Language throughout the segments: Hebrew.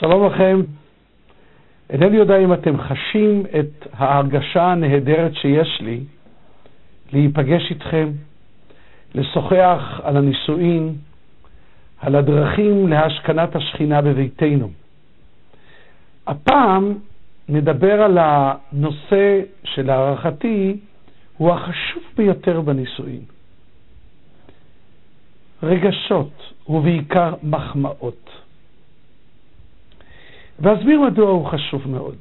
שלום לכם. אינני יודע אם אתם חשים את ההרגשה הנהדרת שיש לי להיפגש איתכם, לשוחח על הנישואין, על הדרכים להשכנת השכינה בביתנו. הפעם נדבר על הנושא שלהערכתי הוא החשוב ביותר בנישואין. רגשות, ובעיקר מחמאות. ואסביר מדוע הוא חשוב מאוד.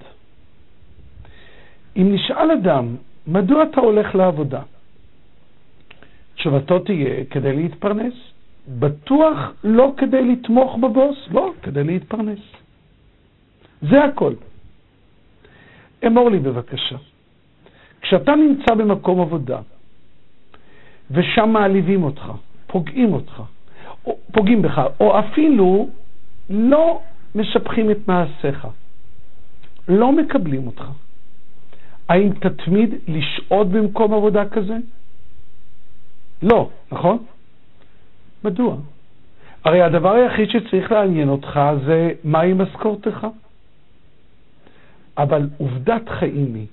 אם נשאל אדם, מדוע אתה הולך לעבודה? תשובתו תהיה כדי להתפרנס. בטוח לא כדי לתמוך בבוס, לא, כדי להתפרנס. זה הכל. אמור לי בבקשה, כשאתה נמצא במקום עבודה, ושם מעליבים אותך, פוגעים אותך, או, פוגעים בך, או אפילו לא משבחים את מעשיך, לא מקבלים אותך. האם תתמיד לשהות במקום עבודה כזה? לא, נכון? מדוע? הרי הדבר היחיד שצריך לעניין אותך זה מהי משכורתך. אבל עובדת חיים היא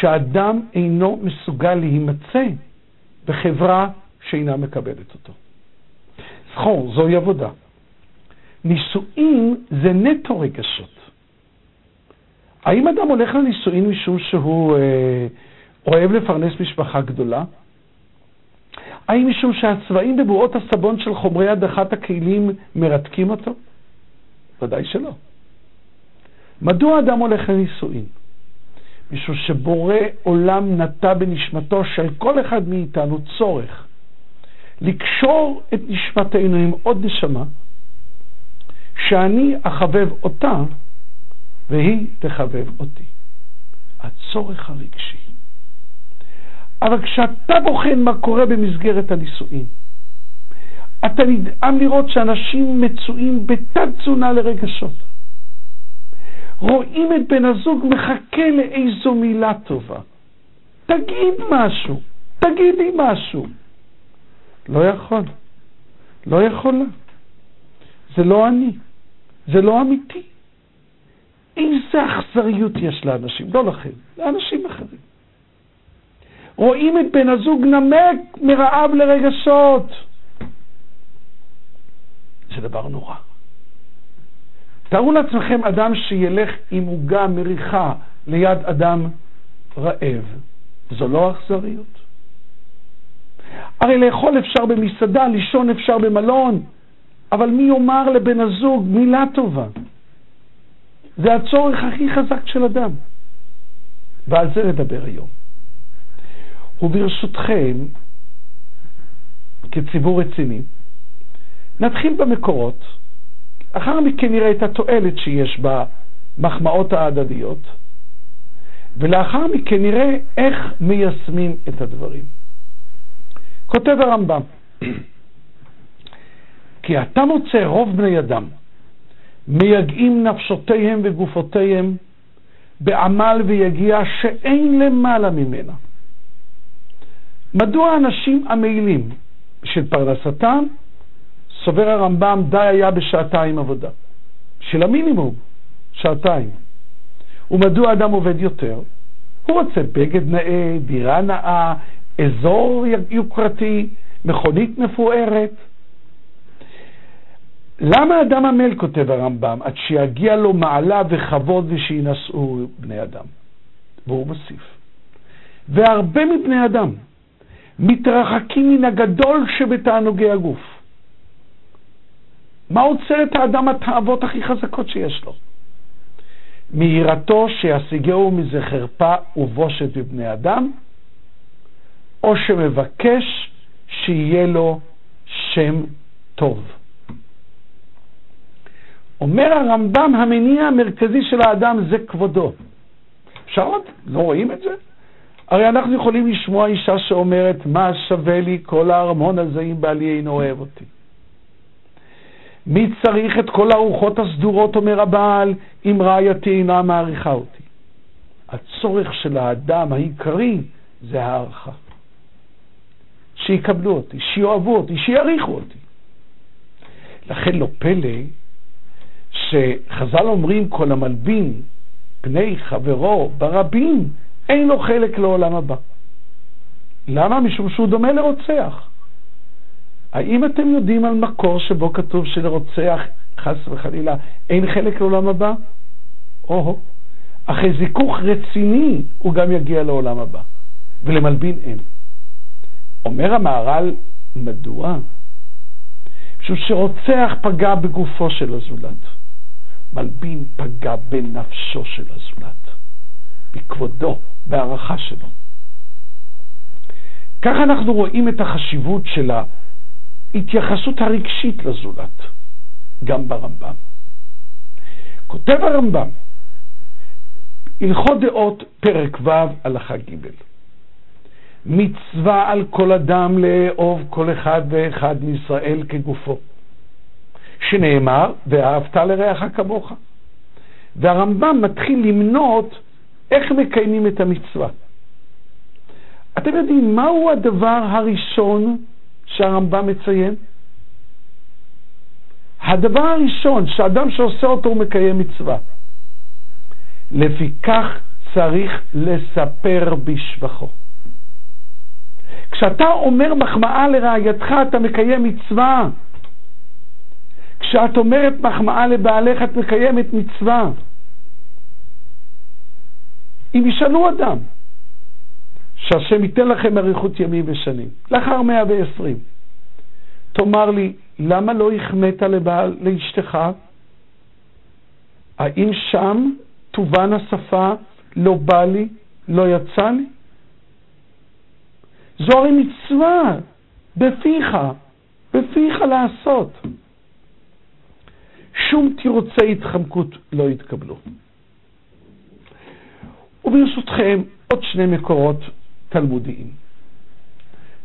שאדם אינו מסוגל להימצא בחברה שאינה מקבלת אותו. זכור, זוהי עבודה. נישואין זה נטו רגשות. האם אדם הולך לנישואין משום שהוא אה, אוהב לפרנס משפחה גדולה? האם משום שהצבעים בבועות הסבון של חומרי הדחת הכלים מרתקים אותו? ודאי שלא. מדוע אדם הולך לנישואין? משום שבורא עולם נטע בנשמתו של כל אחד מאיתנו צורך לקשור את נשמתנו עם עוד נשמה, שאני אחבב אותה והיא תחבב אותי. הצורך הרגשי. אבל כשאתה בוחן מה קורה במסגרת הנישואין, אתה נדהם לראות שאנשים מצויים בתת תזונה לרגשות. רואים את בן הזוג מחכה לאיזו מילה טובה. תגיד משהו, תגידי משהו. לא יכול, לא יכולה. זה לא אני, זה לא אמיתי. איזה אכזריות יש לאנשים, לא לכם, לאנשים אחרים. רואים את בן הזוג נמק מרעב לרגשות. זה דבר נורא. תארו לעצמכם אדם שילך עם עוגה מריחה ליד אדם רעב. זו לא אכזריות? הרי לאכול אפשר במסעדה, לישון אפשר במלון, אבל מי יאמר לבן הזוג מילה טובה? זה הצורך הכי חזק של אדם. ועל זה נדבר היום. וברשותכם, כציבור רציני, נתחיל במקורות, אחר מכן נראה את התועלת שיש במחמאות ההדדיות, ולאחר מכן נראה איך מיישמים את הדברים. כותב הרמב"ם, כי אתה מוצא רוב בני אדם מייגעים נפשותיהם וגופותיהם בעמל ויגיע שאין למעלה ממנה. מדוע אנשים עמלים של פרנסתם, סובר הרמב"ם, די היה בשעתיים עבודה. של המינימום, שעתיים. ומדוע אדם עובד יותר? הוא רוצה בגד נאה, דירה נאה, אזור יוקרתי, מכונית מפוארת. למה אדם עמל, כותב הרמב"ם, עד שיגיע לו מעלה וכבוד ושינשאו בני אדם? והוא מוסיף. והרבה מבני אדם מתרחקים מן הגדול שבתענוגי הגוף. מה עוצר את האדם התאוות הכי חזקות שיש לו? מיראתו שישיגהו מזה חרפה ובושת בבני אדם, או שמבקש שיהיה לו שם טוב. אומר הרמב"ם, המניע המרכזי של האדם זה כבודו. אפשר עוד? לא רואים את זה? הרי אנחנו יכולים לשמוע אישה שאומרת, מה שווה לי כל הארמון הזה אם בעלי אינו אוהב אותי? מי צריך את כל הארוחות הסדורות, אומר הבעל, אם רעייתי אינה מעריכה אותי? הצורך של האדם העיקרי זה הערכה. שיקבלו אותי, שיאהבו אותי, שיעריכו אותי. לכן לא פלא כשחז"ל אומרים כל המלבין פני חברו ברבים, אין לו חלק לעולם הבא. למה? משום שהוא דומה לרוצח. האם אתם יודעים על מקור שבו כתוב שלרוצח, חס וחלילה, אין חלק לעולם הבא? או-הו. אחרי זיכוך רציני הוא גם יגיע לעולם הבא, ולמלבין אין. אומר המהר"ל, מדוע? משום שרוצח פגע בגופו של הזולת. מלבין פגע בנפשו של הזולת, בכבודו, בהערכה שלו. ככה אנחנו רואים את החשיבות של ההתייחסות הרגשית לזולת, גם ברמב"ם. כותב הרמב"ם, הלכות דעות, פרק ו', הלכה ג' מצווה על כל אדם לאהוב כל אחד ואחד מישראל כגופו. שנאמר, ואהבת לרעך כמוך. והרמב"ם מתחיל למנות איך מקיימים את המצווה. אתם יודעים מהו הדבר הראשון שהרמב"ם מציין? הדבר הראשון שאדם שעושה אותו הוא מקיים מצווה. לפיכך צריך לספר בשבחו. כשאתה אומר מחמאה לרעייתך, אתה מקיים מצווה. כשאת אומרת מחמאה לבעלך, את מקיימת מצווה. אם ישאלו אדם, שהשם ייתן לכם אריכות ימים ושנים, לאחר 120, תאמר לי, למה לא החמאת לבעל, לאשתך? האם שם תובן השפה, לא בא לי, לא יצא לי? זו הרי מצווה בפיך, בפיך לעשות. שום תירוצי התחמקות לא יתקבלו. וברשותכם, עוד שני מקורות תלמודיים.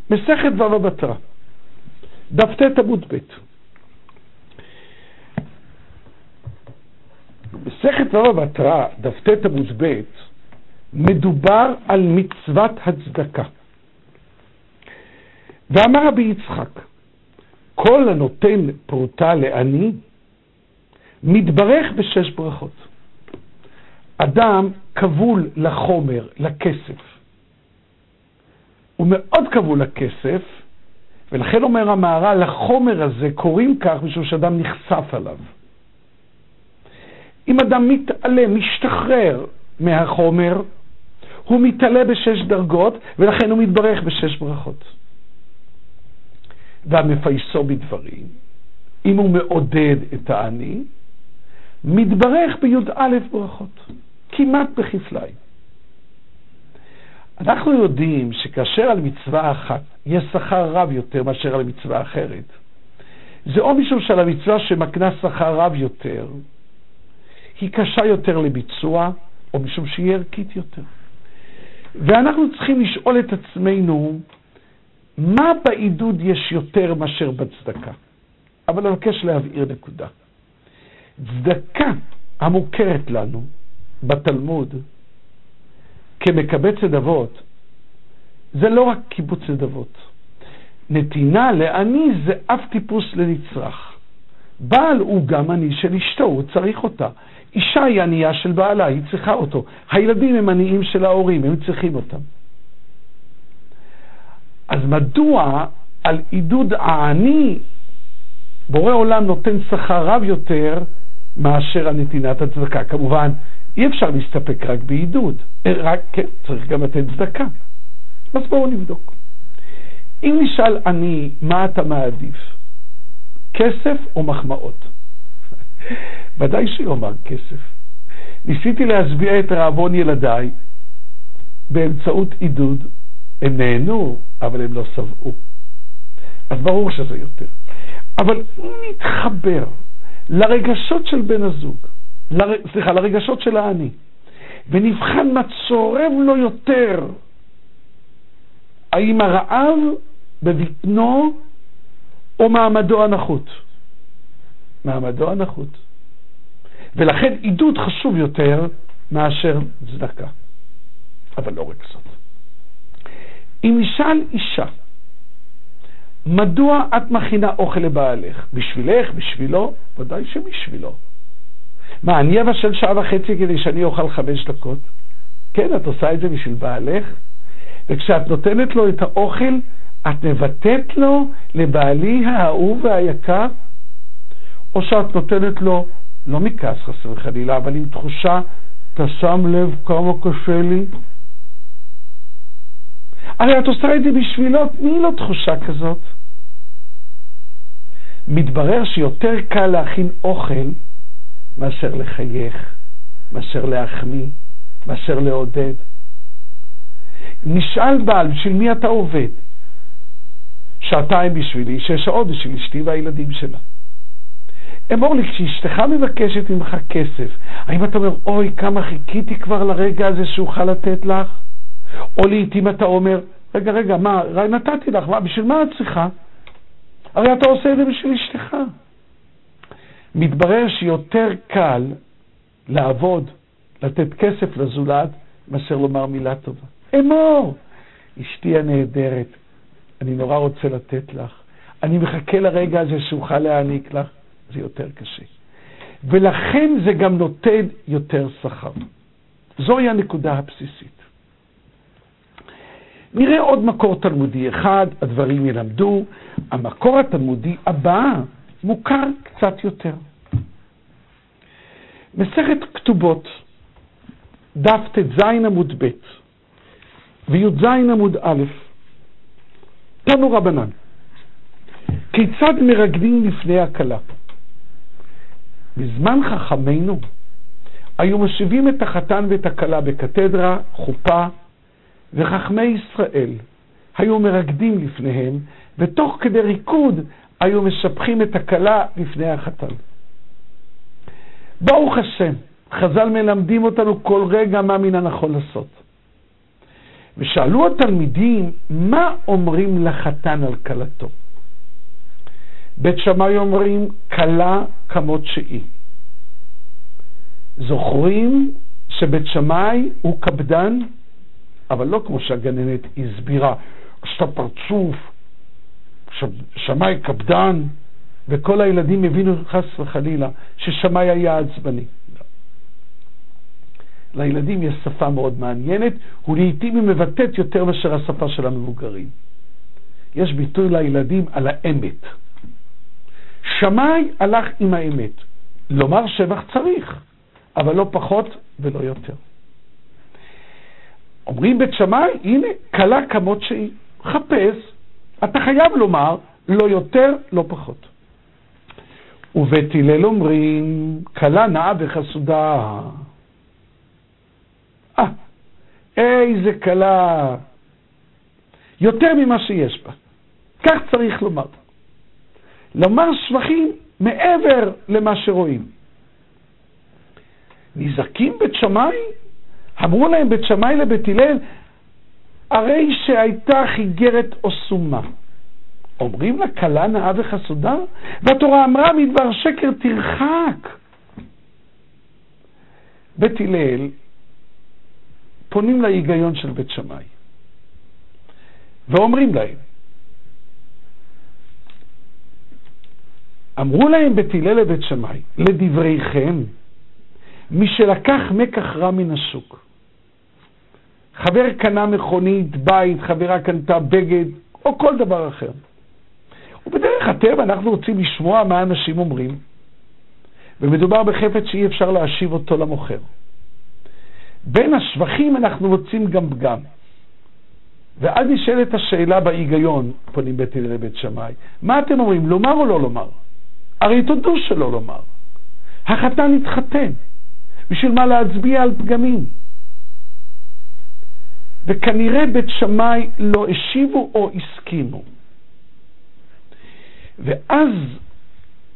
מסכת בבא בתרא, דף ט עמוד ב'. מסכת בבא בתרא, דף ט עמוד ב', מדובר על מצוות הצדקה. ואמר רבי יצחק, כל הנותן פרוטה לעני, מתברך בשש ברכות. אדם כבול לחומר, לכסף. הוא מאוד כבול לכסף, ולכן אומר המהר"ל, לחומר הזה קוראים כך משום שאדם נחשף עליו. אם אדם מתעלה, משתחרר מהחומר, הוא מתעלה בשש דרגות, ולכן הוא מתברך בשש ברכות. והמפייסו בדברים, אם הוא מעודד את העני, מתברך בי"א ברכות, כמעט בכפליים. אנחנו יודעים שכאשר על מצווה אחת יש שכר רב יותר מאשר על מצווה אחרת, זה או משום שעל המצווה שמקנה שכר רב יותר, היא קשה יותר לביצוע, או משום שהיא ערכית יותר. ואנחנו צריכים לשאול את עצמנו, מה בעידוד יש יותר מאשר בצדקה? אבל אני מבקש להבהיר נקודה. צדקה המוכרת לנו בתלמוד כמקבץ נדבות, זה לא רק קיבוץ נדבות. נתינה לעני זה אף טיפוס לנצרך. בעל הוא גם עני של אשתו, הוא צריך אותה. אישה היא ענייה של בעלה, היא צריכה אותו. הילדים הם עניים של ההורים, הם צריכים אותם. אז מדוע על עידוד העני בורא עולם נותן שכר רב יותר מאשר על נתינת הצדקה? כמובן, אי אפשר להסתפק רק בעידוד, רק, כן, צריך גם לתת צדקה. אז בואו נבדוק. אם נשאל אני, מה אתה מעדיף? כסף או מחמאות? ודאי שיאמר כסף. ניסיתי להשביע את רעבון ילדיי באמצעות עידוד. הם נהנו, אבל הם לא שבעו. אז ברור שזה יותר. אבל אם נתחבר לרגשות של בן הזוג, לר... סליחה, לרגשות של העני, ונבחן מה צורם לו יותר, האם הרעב בבטנו או מעמדו הנחות? מעמדו הנחות. ולכן עידוד חשוב יותר מאשר צדקה. אבל לא רק זאת. אם נשאל אישה, מדוע את מכינה אוכל לבעלך? בשבילך? בשבילו? ודאי שבשבילו. מה, אני אבשל שעה וחצי כדי שאני אוכל חמש דקות? כן, את עושה את זה בשביל בעלך, וכשאת נותנת לו את האוכל, את מבטאת לו, לבעלי האהוב והיקר, או שאת נותנת לו, לא מכעס חס וחלילה, אבל עם תחושה, אתה שם לב כמה קשה לי? הרי את עושה את זה בשבילו, תני לו תחושה כזאת. מתברר שיותר קל להכין אוכל מאשר לחייך, מאשר להחמיא, מאשר לעודד. נשאל בעל, בשביל מי אתה עובד? שעתיים בשבילי, שש שעות בשביל אשתי והילדים שלה. אמור לי, כשאשתך מבקשת ממך כסף, האם אתה אומר, אוי, כמה חיכיתי כבר לרגע הזה שאוכל לתת לך? או לעתים אתה אומר, רגע, רגע, מה, נתתי לך, מה, בשביל מה את צריכה? הרי אתה עושה את זה בשביל אשתך. מתברר שיותר קל לעבוד, לתת כסף לזולת, מאשר לומר מילה טובה. אמור, אשתי הנהדרת, אני נורא רוצה לתת לך. אני מחכה לרגע הזה שאוכל להעניק לך. זה יותר קשה. ולכן זה גם נותן יותר שכר. זוהי הנקודה הבסיסית. נראה עוד מקור תלמודי אחד, הדברים ילמדו. המקור התלמודי הבא מוכר קצת יותר. מסכת כתובות, דף ט"ז עמוד ב' וי"ז עמוד א', תנו רבנן, כיצד מרגדים לפני הכלה? בזמן חכמינו היו משיבים את החתן ואת הכלה בקתדרה, חופה, וחכמי ישראל היו מרקדים לפניהם, ותוך כדי ריקוד היו משבחים את הכלה לפני החתן. ברוך השם, חז"ל מלמדים אותנו כל רגע מה מן הנכון לעשות. ושאלו התלמידים, מה אומרים לחתן על כלתו? בית שמאי אומרים, כלה כמות שהיא. זוכרים שבית שמאי הוא קפדן, אבל לא כמו שהגננת הסבירה, עשתה פרצוף, שמאי קפדן, וכל הילדים הבינו חס וחלילה ששמאי היה עצבני. לילדים יש שפה מאוד מעניינת, ולעיתים היא מבטאת יותר מאשר השפה של המבוגרים. יש ביטוי לילדים על האמת. שמאי הלך עם האמת. לומר שבח צריך, אבל לא פחות ולא יותר. אומרים בית שמאי, הנה, קלה כמות שהיא. חפש, אתה חייב לומר, לא יותר, לא פחות. ובית הלל אומרים, קלה נאה וחסודה. אה, איזה קלה. יותר ממה שיש בה. כך צריך לומר. לומר שבחים מעבר למה שרואים. נזעקים בית שמאי? אמרו להם בית שמאי לבית הלל, הרי שהייתה חיגרת או סומה. אומרים לה, כלה נאה וחסודה? והתורה אמרה, מדבר שקר תרחק. בית הלל פונים להיגיון של בית שמאי ואומרים להם, אמרו להם בית הלל לבית שמאי, לדבריכם, מי שלקח מקח רע מן השוק. חבר קנה מכונית, בית, חברה קנתה בגד, או כל דבר אחר. ובדרך הטבע אנחנו רוצים לשמוע מה אנשים אומרים, ומדובר בחפץ שאי אפשר להשיב אותו למוכר. בין השבחים אנחנו רוצים גם פגם. ואז נשאלת השאלה בהיגיון, פונים בית הלל לבית שמאי, מה אתם אומרים, לומר או לא לומר? הרי תודו שלא לומר. החתן התחתן, בשביל מה להצביע על פגמים? וכנראה בית שמאי לא השיבו או הסכימו. ואז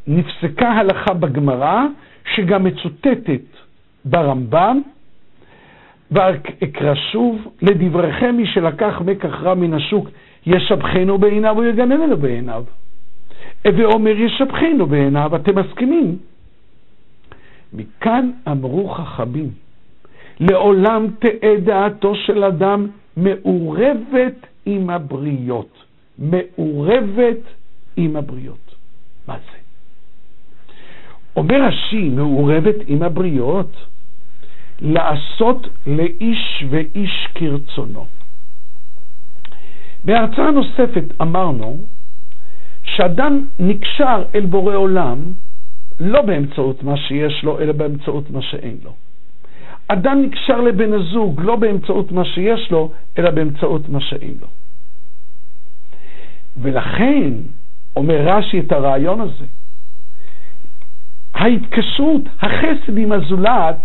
נפסקה הלכה בגמרא, שגם מצוטטת ברמב"ם, ואקרא שוב, לדבריכם מי שלקח מקח רע מן השוק, ישבחנו בעיניו ויגננו בעיניו. ואומר ישבחנו בעיניו, אתם מסכימים? מכאן אמרו חכמים, לעולם תהא דעתו של אדם מעורבת עם הבריות. מעורבת עם הבריות. מה זה? אומר רש"י, מעורבת עם הבריות, לעשות לאיש ואיש כרצונו. בהרצאה נוספת אמרנו שאדם נקשר אל בורא עולם לא באמצעות מה שיש לו, אלא באמצעות מה שאין לו. אדם נקשר לבן הזוג לא באמצעות מה שיש לו, אלא באמצעות מה שאין לו. ולכן, אומר רש"י את הרעיון הזה, ההתקשרות, החסד עם הזולת,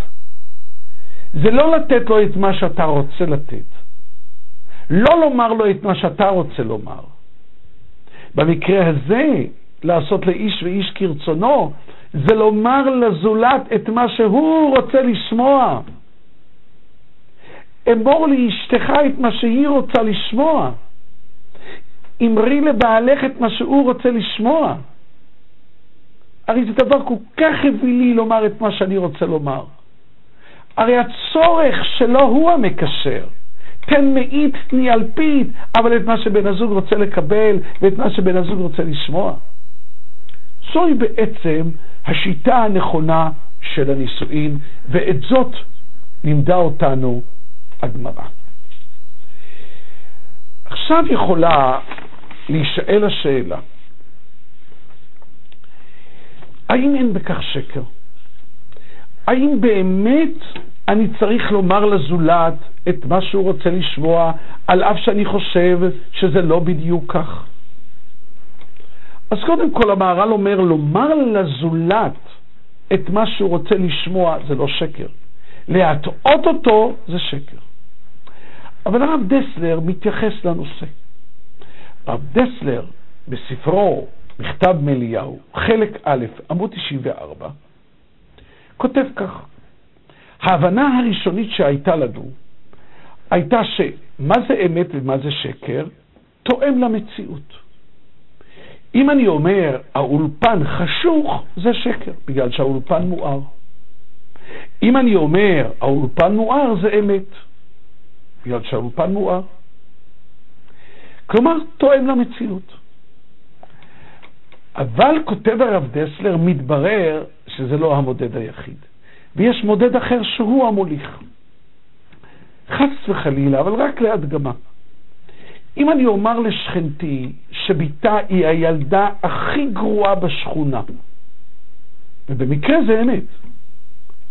זה לא לתת לו את מה שאתה רוצה לתת, לא לומר לו את מה שאתה רוצה לומר. במקרה הזה, לעשות לאיש ואיש כרצונו, זה לומר לזולת את מה שהוא רוצה לשמוע. אמור לאשתך את מה שהיא רוצה לשמוע. אמרי לבעלך את מה שהוא רוצה לשמוע. הרי זה דבר כל כך אווילי לומר את מה שאני רוצה לומר. הרי הצורך שלו הוא המקשר. תן מאית, תני אלפית, אבל את מה שבן הזוג רוצה לקבל ואת מה שבן הזוג רוצה לשמוע. זוהי בעצם השיטה הנכונה של הנישואין, ואת זאת לימדה אותנו הגמרא. עכשיו יכולה להישאל השאלה, האם אין בכך שקר? האם באמת אני צריך לומר לזולת את מה שהוא רוצה לשמוע, על אף שאני חושב שזה לא בדיוק כך? אז קודם כל המהר"ל אומר, לומר לזולת את מה שהוא רוצה לשמוע זה לא שקר. להטעות אותו זה שקר. אבל הרב דסלר מתייחס לנושא. הרב דסלר, בספרו מכתב מאליהו, חלק א', עמוד 94, כותב כך: ההבנה הראשונית שהייתה לנו הייתה שמה זה אמת ומה זה שקר תואם למציאות. אם אני אומר האולפן חשוך, זה שקר, בגלל שהאולפן מואר. אם אני אומר האולפן מואר, זה אמת, בגלל שהאולפן מואר. כלומר, תואם למציאות. אבל, כותב הרב דסלר, מתברר שזה לא המודד היחיד. ויש מודד אחר שהוא המוליך. חס וחלילה, אבל רק להדגמה. אם אני אומר לשכנתי שבתה היא הילדה הכי גרועה בשכונה, ובמקרה זה אמת,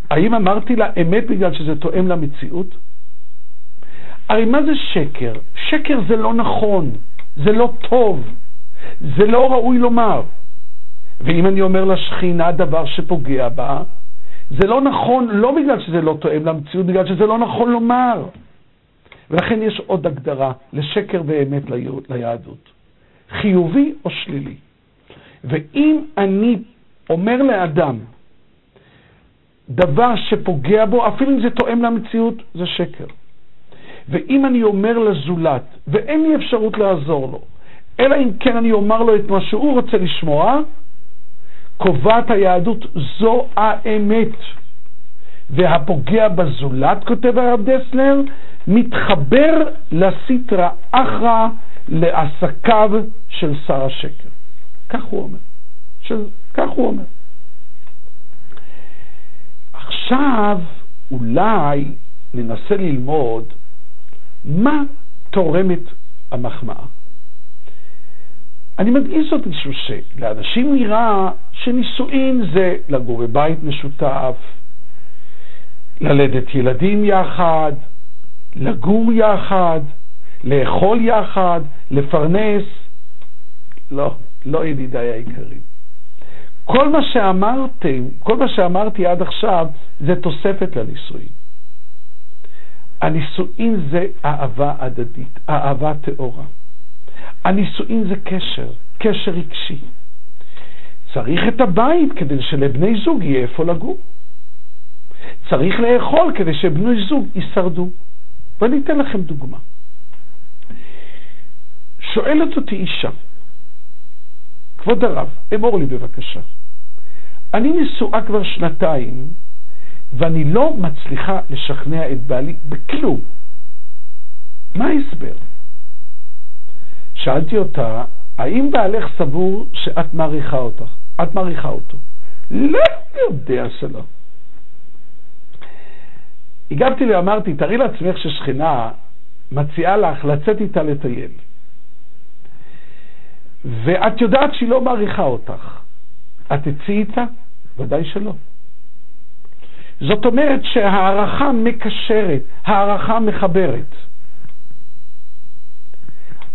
האם אמרתי לה אמת בגלל שזה תואם למציאות? הרי מה זה שקר? שקר זה לא נכון, זה לא טוב, זה לא ראוי לומר. ואם אני אומר לשכינה דבר שפוגע בה, זה לא נכון לא בגלל שזה לא תואם למציאות, בגלל שזה לא נכון לומר. ולכן יש עוד הגדרה לשקר ואמת ליהדות, חיובי או שלילי. ואם אני אומר לאדם דבר שפוגע בו, אפילו אם זה תואם למציאות, זה שקר. ואם אני אומר לזולת, ואין לי אפשרות לעזור לו, אלא אם כן אני אומר לו את מה שהוא רוצה לשמוע, קובעת היהדות זו האמת. והפוגע בזולת, כותב הרב דסלר, מתחבר לסיטרא אחרא לעסקיו של שר השקר. כך הוא אומר. של, כך הוא אומר. עכשיו אולי ננסה ללמוד מה תורמת המחמאה. אני מדגיש זאת משום שלאנשים נראה שנישואין זה לגור בבית משותף, ללדת ילדים יחד, לגור יחד, לאכול יחד, לפרנס. לא, לא ידידיי היקרים. כל מה שאמרתם, כל מה שאמרתי עד עכשיו, זה תוספת לנישואין. הנישואין זה אהבה הדדית, אהבה טהורה. הנישואין זה קשר, קשר רגשי. צריך את הבית כדי שלבני זוג יהיה איפה לגור. צריך לאכול כדי שבני זוג יישרדו. ואני אתן לכם דוגמה. שואלת אותי אישה, כבוד הרב, אמור לי בבקשה, אני נשואה כבר שנתיים ואני לא מצליחה לשכנע את בעלי בכלום. מה ההסבר? שאלתי אותה, האם בעלך סבור שאת מעריכה אותך? את מעריכה אותו. לא יודע שלא. הגבתי לי, אמרתי, תארי לעצמך ששכנה מציעה לך לצאת איתה לטייל. ואת יודעת שהיא לא מעריכה אותך. את תצאי איתה? ודאי שלא. זאת אומרת שהערכה מקשרת, הערכה מחברת.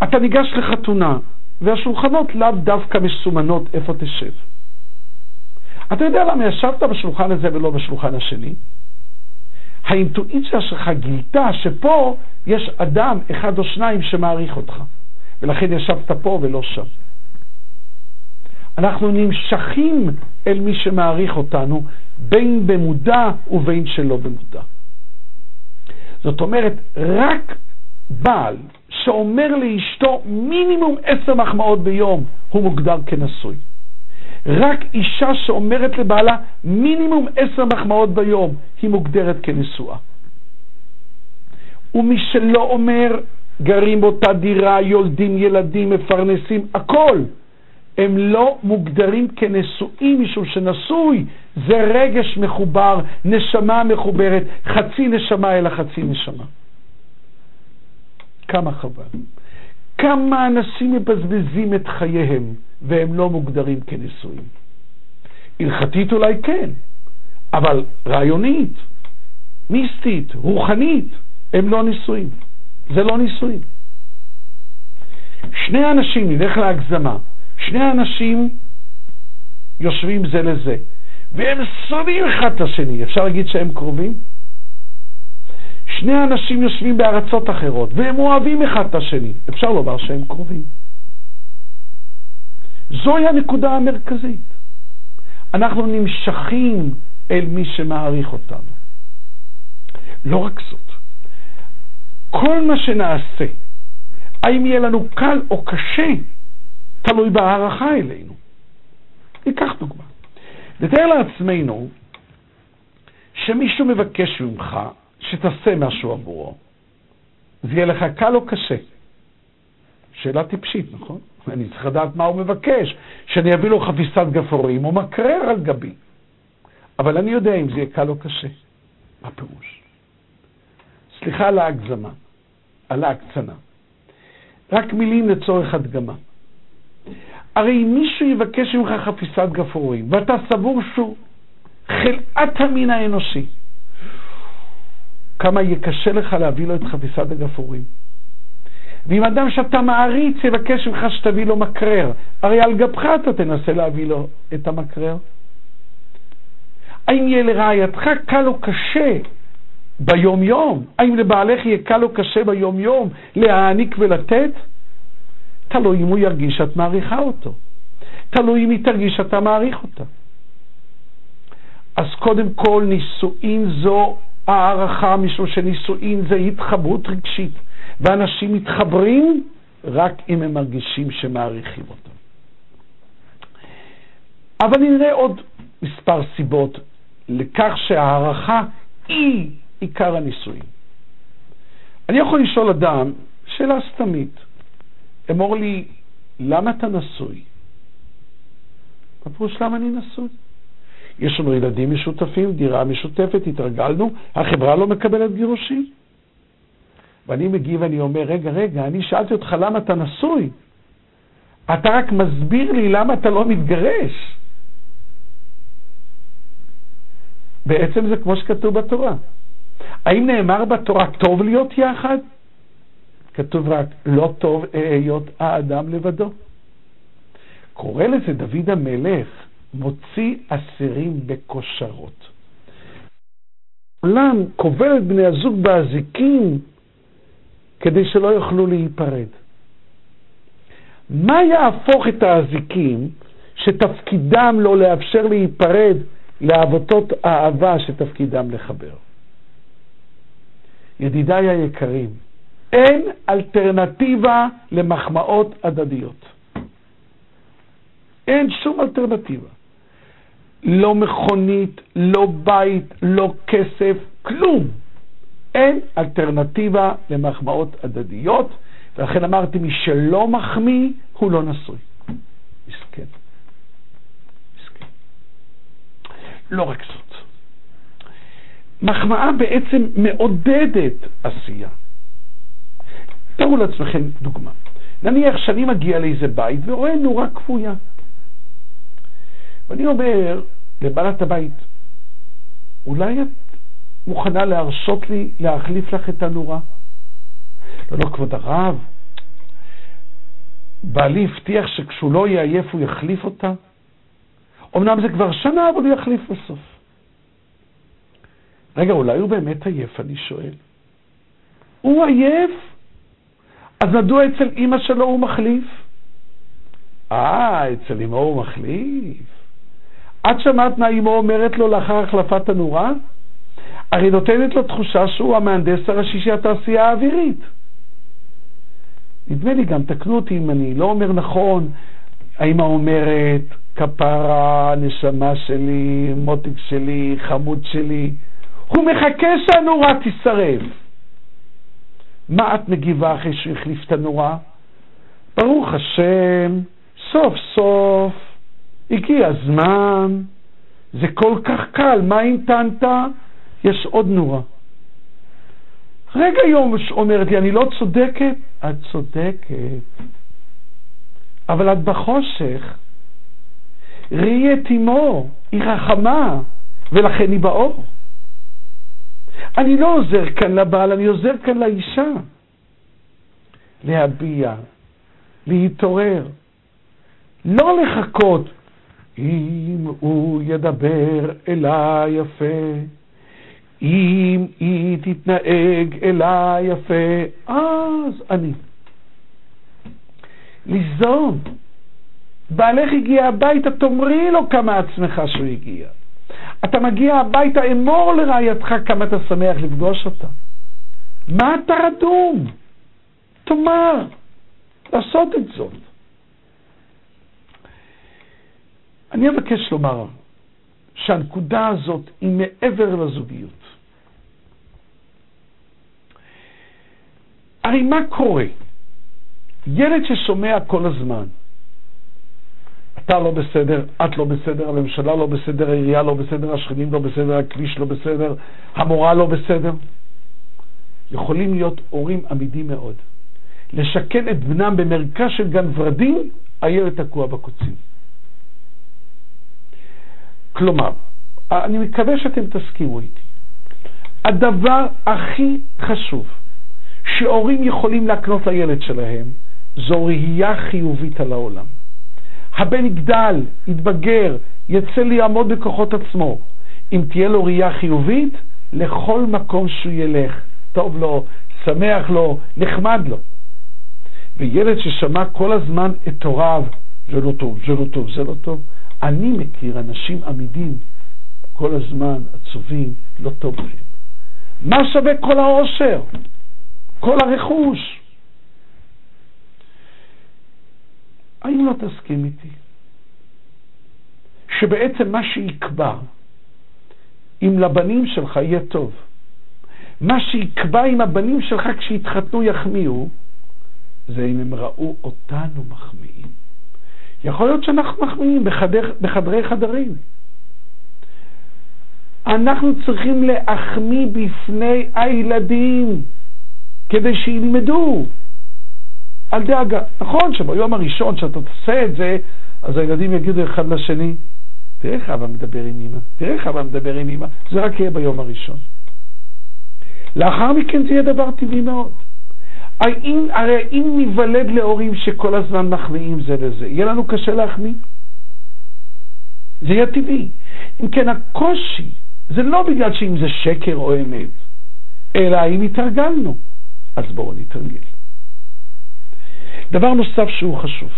אתה ניגש לחתונה, והשולחנות לאו דווקא מסומנות איפה תשב. אתה יודע למה ישבת בשולחן הזה ולא בשולחן השני? האינטואיציה שלך גילתה שפה יש אדם אחד או שניים שמעריך אותך, ולכן ישבת פה ולא שם. אנחנו נמשכים אל מי שמעריך אותנו, בין במודע ובין שלא במודע. זאת אומרת, רק בעל שאומר לאשתו מינימום עשר מחמאות ביום, הוא מוגדר כנשוי. רק אישה שאומרת לבעלה מינימום עשר מחמאות ביום, היא מוגדרת כנשואה. ומי שלא אומר, גרים באותה דירה, יולדים ילדים, מפרנסים, הכל. הם לא מוגדרים כנשואים משום שנשוי זה רגש מחובר, נשמה מחוברת, חצי נשמה אלא חצי נשמה. כמה חבל. כמה אנשים מבזבזים את חייהם והם לא מוגדרים כנשואים. הלכתית אולי כן, אבל רעיונית, מיסטית, רוחנית, הם לא נישואים. זה לא נישואים. שני אנשים, נלך להגזמה, שני אנשים יושבים זה לזה, והם שונאים אחד את השני, אפשר להגיד שהם קרובים? שני אנשים יושבים בארצות אחרות, והם אוהבים אחד את השני, אפשר לומר שהם קרובים. זוהי הנקודה המרכזית. אנחנו נמשכים אל מי שמעריך אותנו. לא רק זאת, כל מה שנעשה, האם יהיה לנו קל או קשה, תלוי בהערכה אלינו. ניקח. נתאר לעצמנו שמישהו מבקש ממך שתעשה משהו עבורו. זה יהיה לך קל או קשה? שאלה טיפשית, נכון? אני צריך לדעת מה הוא מבקש, שאני אביא לו חפיסת גפורים או מקרר על גבי. אבל אני יודע אם זה יהיה קל או קשה. מה פירוש? סליחה על ההגזמה, על ההקצנה. רק מילים לצורך הדגמה. הרי אם מישהו יבקש ממך חפיסת גפורים, ואתה סבור שהוא חלאת המין האנושי, כמה יהיה קשה לך להביא לו את חפיסת הגפורים. ואם אדם שאתה מעריץ יבקש ממך שתביא לו מקרר, הרי על גבך אתה תנסה להביא לו את המקרר. האם יהיה לרעייתך קל או קשה ביום-יום? האם לבעלך יהיה קל או קשה ביום-יום להעניק ולתת? תלוי אם הוא ירגיש שאת מעריכה אותו. תלוי אם היא תרגיש שאתה מעריך אותה. אז קודם כל, נישואין זו הערכה, משום שנישואין זה התחברות רגשית, ואנשים מתחברים רק אם הם מרגישים שמעריכים אותם. אבל נראה עוד מספר סיבות לכך שהערכה היא עיקר הנישואין. אני יכול לשאול אדם שאלה סתמית, אמור לי, למה אתה נשוי? מה פירוש למה אני נשוי? יש לנו ילדים משותפים, דירה משותפת, התרגלנו, החברה לא מקבלת גירושים. ואני מגיב ואני אומר, רגע, רגע, אני שאלתי אותך למה אתה נשוי. אתה רק מסביר לי למה אתה לא מתגרש. בעצם זה כמו שכתוב בתורה. האם נאמר בתורה טוב להיות יחד? כתוב רק לא טוב היות האדם לבדו. קורא לזה דוד המלך, מוציא אסירים בכושרות. עולם כובל את בני הזוג באזיקים כדי שלא יוכלו להיפרד. מה יהפוך את האזיקים שתפקידם לא לאפשר להיפרד לאבותות אהבה שתפקידם לחבר? ידידיי היקרים, אין אלטרנטיבה למחמאות הדדיות. אין שום אלטרנטיבה. לא מכונית, לא בית, לא כסף, כלום. אין אלטרנטיבה למחמאות הדדיות, ולכן אמרתי, מי שלא מחמיא, הוא לא נשוי. מסכן. מסכן. לא רק זאת. מחמאה בעצם מעודדת עשייה. תארו לעצמכם דוגמה. נניח שאני מגיע לאיזה בית ורואה נורה כפויה. ואני אומר לבעלת הבית, אולי את מוכנה להרשות לי להחליף לך את הנורה? לא, לא, כבוד הרב, בעלי הבטיח שכשהוא לא יהיה עייף הוא יחליף אותה. אמנם זה כבר שנה, אבל הוא יחליף בסוף. רגע, אולי הוא באמת עייף, אני שואל. הוא עייף? אז מדוע אצל אימא שלו הוא מחליף? אה, אצל אמו הוא מחליף. את שמעת מה אמו אומרת לו לאחר החלפת הנורה? הרי נותנת לו תחושה שהוא המהנדס הראשי של התעשייה האווירית. נדמה לי גם, תקנו אותי אם אני לא אומר נכון, האמא אומרת, כפרה, נשמה שלי, מותק שלי, חמוד שלי, הוא מחכה שהנורה תישרף. מה את מגיבה אחרי שהוא החליף את הנורה? ברוך השם, סוף סוף, הגיע הזמן, זה כל כך קל, מה המתנת? יש עוד נורה. רגע יום אומרת לי, אני לא צודקת? את צודקת, אבל את בחושך. ראי את אמו, היא רחמה, ולכן היא באור. אני לא עוזר כאן לבעל, אני עוזר כאן לאישה. להביע, להתעורר, לא לחכות. אם הוא ידבר אליי יפה, אם היא תתנהג אליי יפה, אז אני. ליזום. בעלך הגיע הביתה, תאמרי לו כמה עצמך שהוא הגיע. אתה מגיע הביתה, אמור לרעייתך כמה אתה שמח לפגוש אותה. מה אתה רדום? תאמר, לעשות את זאת. אני אבקש לומר שהנקודה הזאת היא מעבר לזוגיות. הרי מה קורה? ילד ששומע כל הזמן, אתה לא בסדר, את לא בסדר, הממשלה לא בסדר, העירייה לא בסדר, השכנים לא בסדר, הכביש לא בסדר, המורה לא בסדר. יכולים להיות הורים עמידים מאוד. לשכן את בנם במרכז של גן ורדים, הילד תקוע בקוצים. כלומר, אני מקווה שאתם תסכימו איתי. הדבר הכי חשוב שהורים יכולים להקנות לילד שלהם זו ראייה חיובית על העולם. הבן יגדל, יתבגר, יצא לעמוד בכוחות עצמו. אם תהיה לו ראייה חיובית, לכל מקום שהוא ילך, טוב לו, שמח לו, נחמד לו. וילד ששמע כל הזמן את הוריו, זה לא טוב, זה לא טוב, זה לא טוב. אני מכיר אנשים עמידים, כל הזמן עצובים, לא טוב להם. מה שווה כל העושר? כל הרכוש? האם לא תסכים איתי שבעצם מה שיקבע אם לבנים שלך יהיה טוב, מה שיקבע אם הבנים שלך כשיתחתנו יחמיאו, זה אם הם ראו אותנו מחמיאים. יכול להיות שאנחנו מחמיאים בחדר, בחדרי חדרים. אנחנו צריכים להחמיא בפני הילדים כדי שילמדו. אל דאגה. נכון שביום הראשון שאתה תעשה את זה, אז הילדים יגידו אחד לשני, תראה איך אבא מדבר עם אמא, תראה איך אבא מדבר עם אמא, זה רק יהיה ביום הראשון. לאחר מכן זה יהיה דבר טבעי מאוד. האם, הרי אם ניוולד להורים שכל הזמן מחמיאים זה לזה, יהיה לנו קשה להחמיא? זה יהיה טבעי. אם כן, הקושי זה לא בגלל שאם זה שקר או אמת, אלא האם התרגלנו. אז בואו נתרגל. דבר נוסף שהוא חשוב.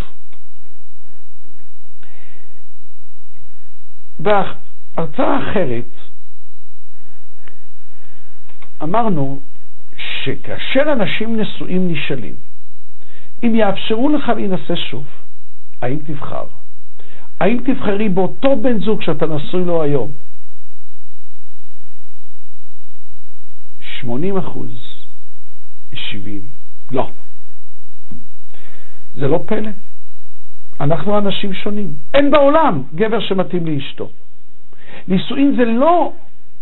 בהרצאה אחרת אמרנו שכאשר אנשים נשואים נשאלים, אם יאפשרו לך להינשא שוב, האם תבחר? האם תבחרי באותו בן זוג שאתה נשוי לו היום? 80 אחוז, 70, לא. זה לא פלא. אנחנו אנשים שונים. אין בעולם גבר שמתאים לאשתו. נישואין זה לא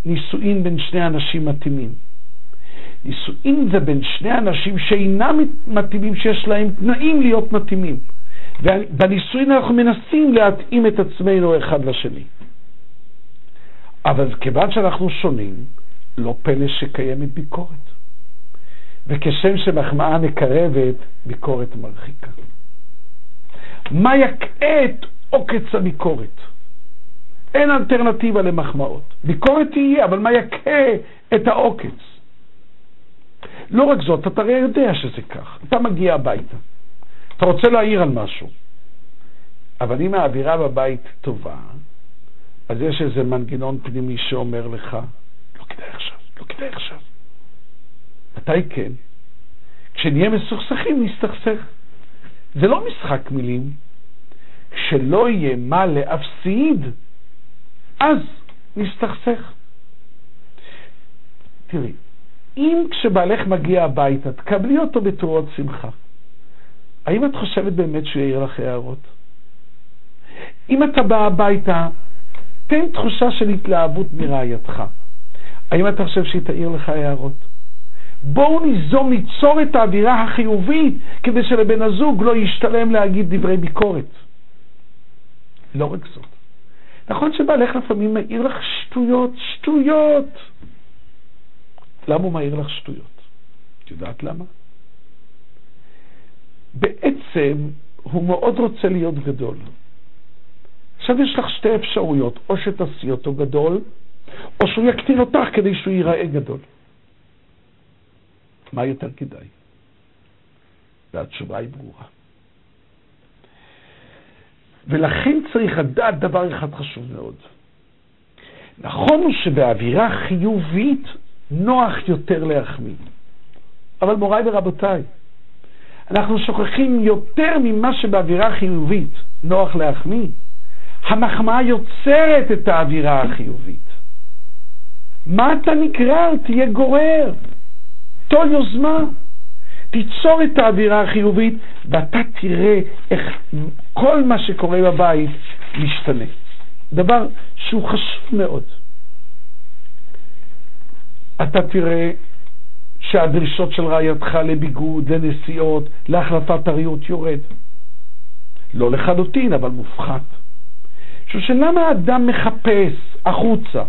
נישואין בין שני אנשים מתאימים. נישואין זה בין שני אנשים שאינם מתאימים, שיש להם תנאים להיות מתאימים. ובנישואין אנחנו מנסים להתאים את עצמנו אחד לשני. אבל כיוון שאנחנו שונים, לא פלא שקיימת ביקורת. וכשם שמחמאה מקרבת, ביקורת מרחיקה. מה יקאה את עוקץ הביקורת? אין אלטרנטיבה למחמאות. ביקורת תהיה, אבל מה יקהה את העוקץ? לא רק זאת, אתה הרי יודע שזה כך. אתה מגיע הביתה, אתה רוצה להעיר על משהו, אבל אם האווירה בבית טובה, אז יש איזה מנגנון פנימי שאומר לך, לא כדאי עכשיו, לא כדאי עכשיו. מתי כן? כשנהיה מסוכסכים נסתכסך. זה לא משחק מילים. כשלא יהיה מה להפסיד, אז נסתכסך. תראי, אם כשבעלך מגיע הביתה, תקבלי אותו בתרועות שמחה, האם את חושבת באמת שהוא יעיר לך הערות? אם אתה בא הביתה, תן תחושה של התלהבות מרעייתך. האם אתה חושב שהיא תעיר לך הערות? בואו ניזום, ניצור את האווירה החיובית כדי שלבן הזוג לא ישתלם להגיד דברי ביקורת. לא רק זאת. נכון שבעלך לפעמים מעיר לך שטויות, שטויות. למה הוא מעיר לך שטויות? את יודעת למה? בעצם הוא מאוד רוצה להיות גדול. עכשיו יש לך שתי אפשרויות, או שתעשי אותו גדול, או שהוא יקטין אותך כדי שהוא ייראה גדול. מה יותר כדאי? והתשובה היא ברורה. ולכן צריך לדעת דבר אחד חשוב מאוד. נכון הוא שבאווירה חיובית נוח יותר להחמיא. אבל מוריי ורבותיי, אנחנו שוכחים יותר ממה שבאווירה חיובית נוח להחמיא. המחמאה יוצרת את האווירה החיובית. מה אתה נגרר? תהיה גורר. טול יוזמה. תיצור את האווירה החיובית, ואתה תראה איך כל מה שקורה בבית משתנה. דבר שהוא חשוב מאוד. אתה תראה שהדרישות של רעייתך לביגוד, לנסיעות, להחלפת אריות יורד. לא לחלוטין, אבל מופחת. עכשיו, שלמה האדם מחפש החוצה?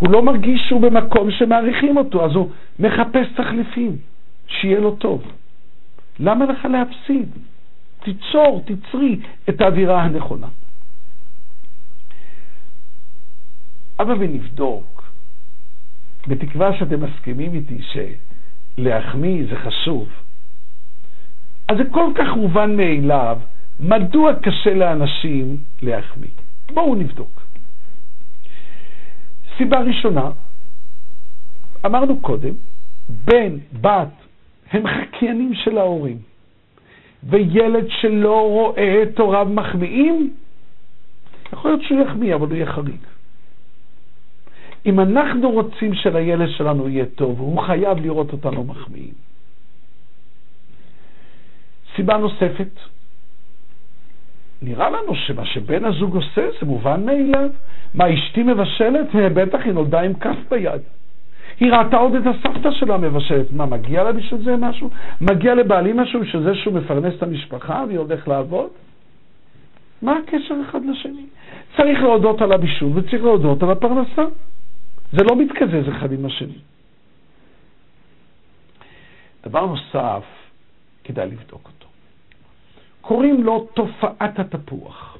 הוא לא מרגיש שהוא במקום שמעריכים אותו, אז הוא מחפש תחליפים, שיהיה לו טוב. למה לך להפסיד? תיצור, תצרי את האווירה הנכונה. אבל ונבדוק, בתקווה שאתם מסכימים איתי שלהחמיא זה חשוב, אז זה כל כך מובן מאליו, מדוע קשה לאנשים להחמיא? בואו נבדוק. סיבה ראשונה, אמרנו קודם, בן, בת, הם חקיינים של ההורים. וילד שלא רואה את הוריו מחמיאים, יכול להיות שהוא יחמיא, אבל הוא יהיה חריג. אם אנחנו רוצים שלילד שלנו יהיה טוב, הוא חייב לראות אותנו מחמיאים. סיבה נוספת, נראה לנו שמה שבן הזוג עושה זה מובן מאליו. מה, אשתי מבשלת? אה, בטח היא נולדה עם כף ביד. היא ראתה עוד את הסבתא שלה מבשלת. מה, מגיע לה בשביל זה משהו? מגיע לבעלי משהו בשביל זה שהוא מפרנס את המשפחה והיא הולך לעבוד? מה הקשר אחד לשני? צריך להודות על הבישול וצריך להודות על הפרנסה. זה לא מתקזז אחד עם השני. דבר נוסף, כדאי לבדוק אותו. קוראים לו תופעת התפוח.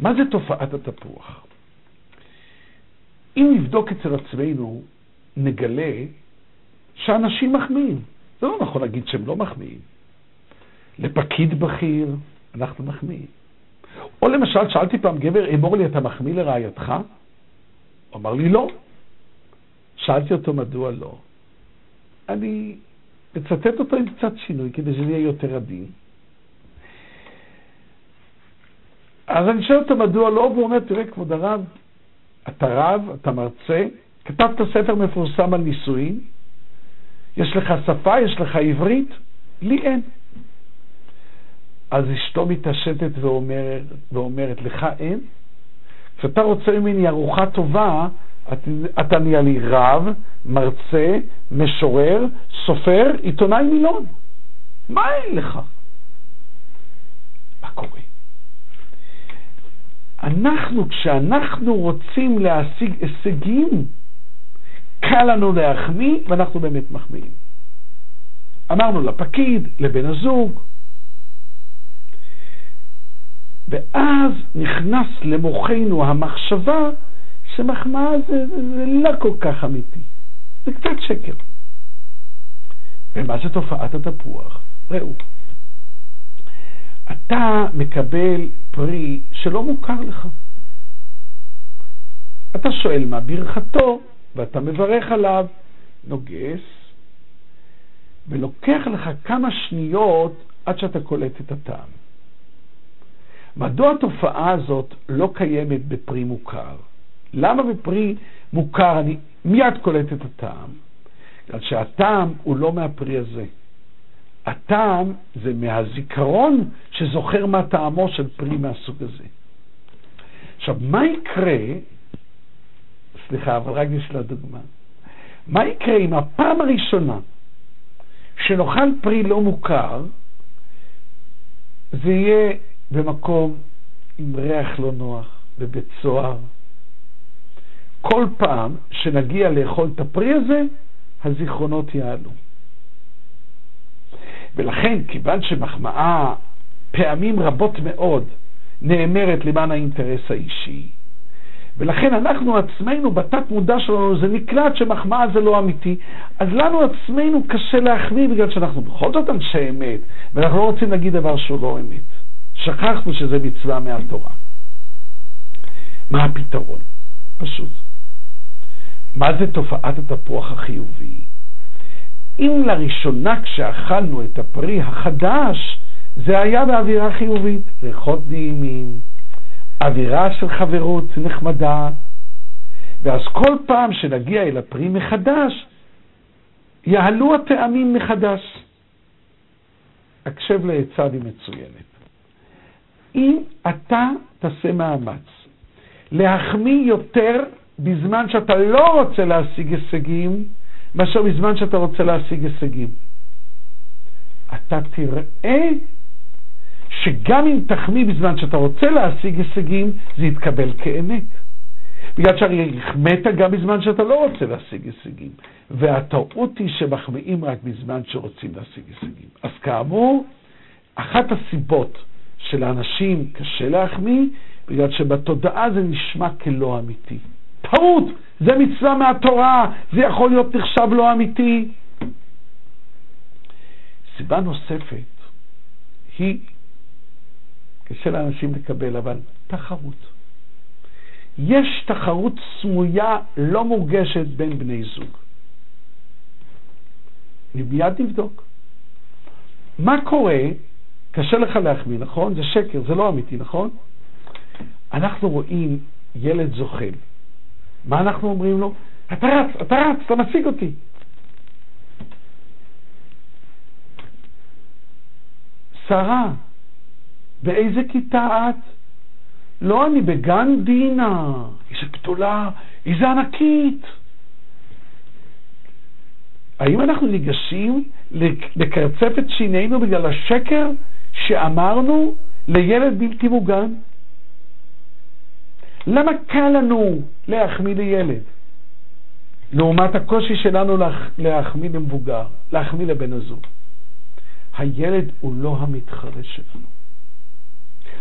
מה זה תופעת התפוח? אם נבדוק אצל עצמנו, נגלה שאנשים מחמיאים. זה לא נכון להגיד שהם לא מחמיאים. לפקיד בכיר אנחנו מחמיאים. או למשל, שאלתי פעם גבר, אמור לי, אתה מחמיא לרעייתך? הוא אמר לי, לא. שאלתי אותו מדוע לא. אני מצטט אותו עם קצת שינוי, כדי שזה יהיה יותר עדין. אז אני שואל אותו מדוע לא, והוא אומר, תראה, כבוד הרב, אתה רב, אתה מרצה, כתבת ספר מפורסם על נישואים, יש לך שפה, יש לך עברית, לי אין. אז אשתו מתעשתת ואומרת, ואומרת, לך אין? כשאתה רוצה ממני ארוחה טובה, אתה נהיה לי רב, מרצה, משורר, סופר, עיתונאי מילון. מה אין לך? מה קורה? אנחנו, כשאנחנו רוצים להשיג הישגים, קל לנו להחמיא, ואנחנו באמת מחמיאים. אמרנו לפקיד, לבן הזוג, ואז נכנס למוחנו המחשבה שמחמאה זה, זה, זה לא כל כך אמיתי, זה קצת שקר. ומה זה תופעת התפוח? ראו, אתה מקבל פרי שלא מוכר לך. אתה שואל מה ברכתו, ואתה מברך עליו, נוגס, ולוקח לך כמה שניות עד שאתה קולט את הטעם. מדוע התופעה הזאת לא קיימת בפרי מוכר? למה בפרי מוכר אני מיד קולט את הטעם? בגלל שהטעם הוא לא מהפרי הזה. הטעם זה מהזיכרון שזוכר מה טעמו של פרי מהסוג הזה. עכשיו, מה יקרה, סליחה, אבל רק בשביל הדוגמה, מה יקרה אם הפעם הראשונה שנאכל פרי לא מוכר, זה יהיה במקום עם ריח לא נוח, בבית סוהר. כל פעם שנגיע לאכול את הפרי הזה, הזיכרונות יעלו. ולכן, כיוון שמחמאה פעמים רבות מאוד נאמרת למען האינטרס האישי, ולכן אנחנו עצמנו, בתת מודע שלנו, זה נקלט שמחמאה זה לא אמיתי, אז לנו עצמנו קשה להחמיא בגלל שאנחנו בכל זאת אנשי אמת, ואנחנו לא רוצים להגיד דבר שהוא לא אמת. שכחנו שזה מצווה מהתורה. מה הפתרון? פשוט. מה זה תופעת התפוח החיובי? אם לראשונה כשאכלנו את הפרי החדש, זה היה באווירה חיובית, ריחות נעימים, אווירה של חברות נחמדה, ואז כל פעם שנגיע אל הפרי מחדש, יעלו הטעמים מחדש. הקשב לעצה היא מצוינת. אם אתה תעשה מאמץ להחמיא יותר בזמן שאתה לא רוצה להשיג הישגים, מאשר בזמן שאתה רוצה להשיג הישגים. אתה תראה שגם אם תחמיא בזמן שאתה רוצה להשיג הישגים, זה יתקבל כאמת. בגלל שהרי החמאת גם בזמן שאתה לא רוצה להשיג הישגים. והטעות היא שמחמיאים רק בזמן שרוצים להשיג הישגים. אז כאמור, אחת הסיבות שלאנשים קשה להחמיא, בגלל שבתודעה זה נשמע כלא אמיתי. טעות, זה מצווה מהתורה, זה יכול להיות נחשב לא אמיתי. סיבה נוספת היא, קשה לאנשים לקבל, אבל תחרות. יש תחרות סמויה לא מורגשת בין בני זוג. אני מיד נבדוק. מה קורה, קשה לך להחמיא, נכון? זה שקר, זה לא אמיתי, נכון? אנחנו רואים ילד זוחל. מה אנחנו אומרים לו? אתה רץ, אתה רץ, אתה משיג אותי. שרה, באיזה כיתה את? לא, אני בגן דינה. איזה גדולה, איזה ענקית. האם אנחנו ניגשים לקרצף את שינינו בגלל השקר שאמרנו לילד בלתי מוגן? למה קל לנו להחמיא לילד? לעומת הקושי שלנו להחמיא למבוגר, להחמיא לבן הזוג. הילד הוא לא המתחרה שלנו.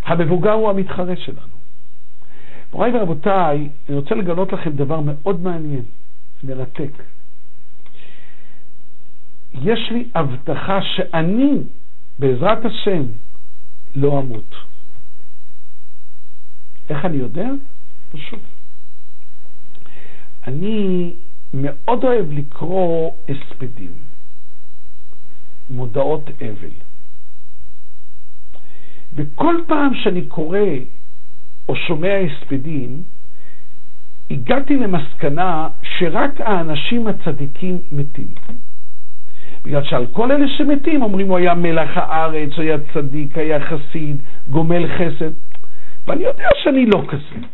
המבוגר הוא המתחרה שלנו. מוריי ורבותיי, אני רוצה לגלות לכם דבר מאוד מעניין, מרתק. יש לי הבטחה שאני, בעזרת השם, לא אמות. איך אני יודע? פשוט. אני מאוד אוהב לקרוא הספדים, מודעות אבל. וכל פעם שאני קורא או שומע הספדים, הגעתי למסקנה שרק האנשים הצדיקים מתים. בגלל שעל כל אלה שמתים אומרים הוא היה מלח הארץ, הוא היה צדיק, היה חסיד, גומל חסד. ואני יודע שאני לא כזה.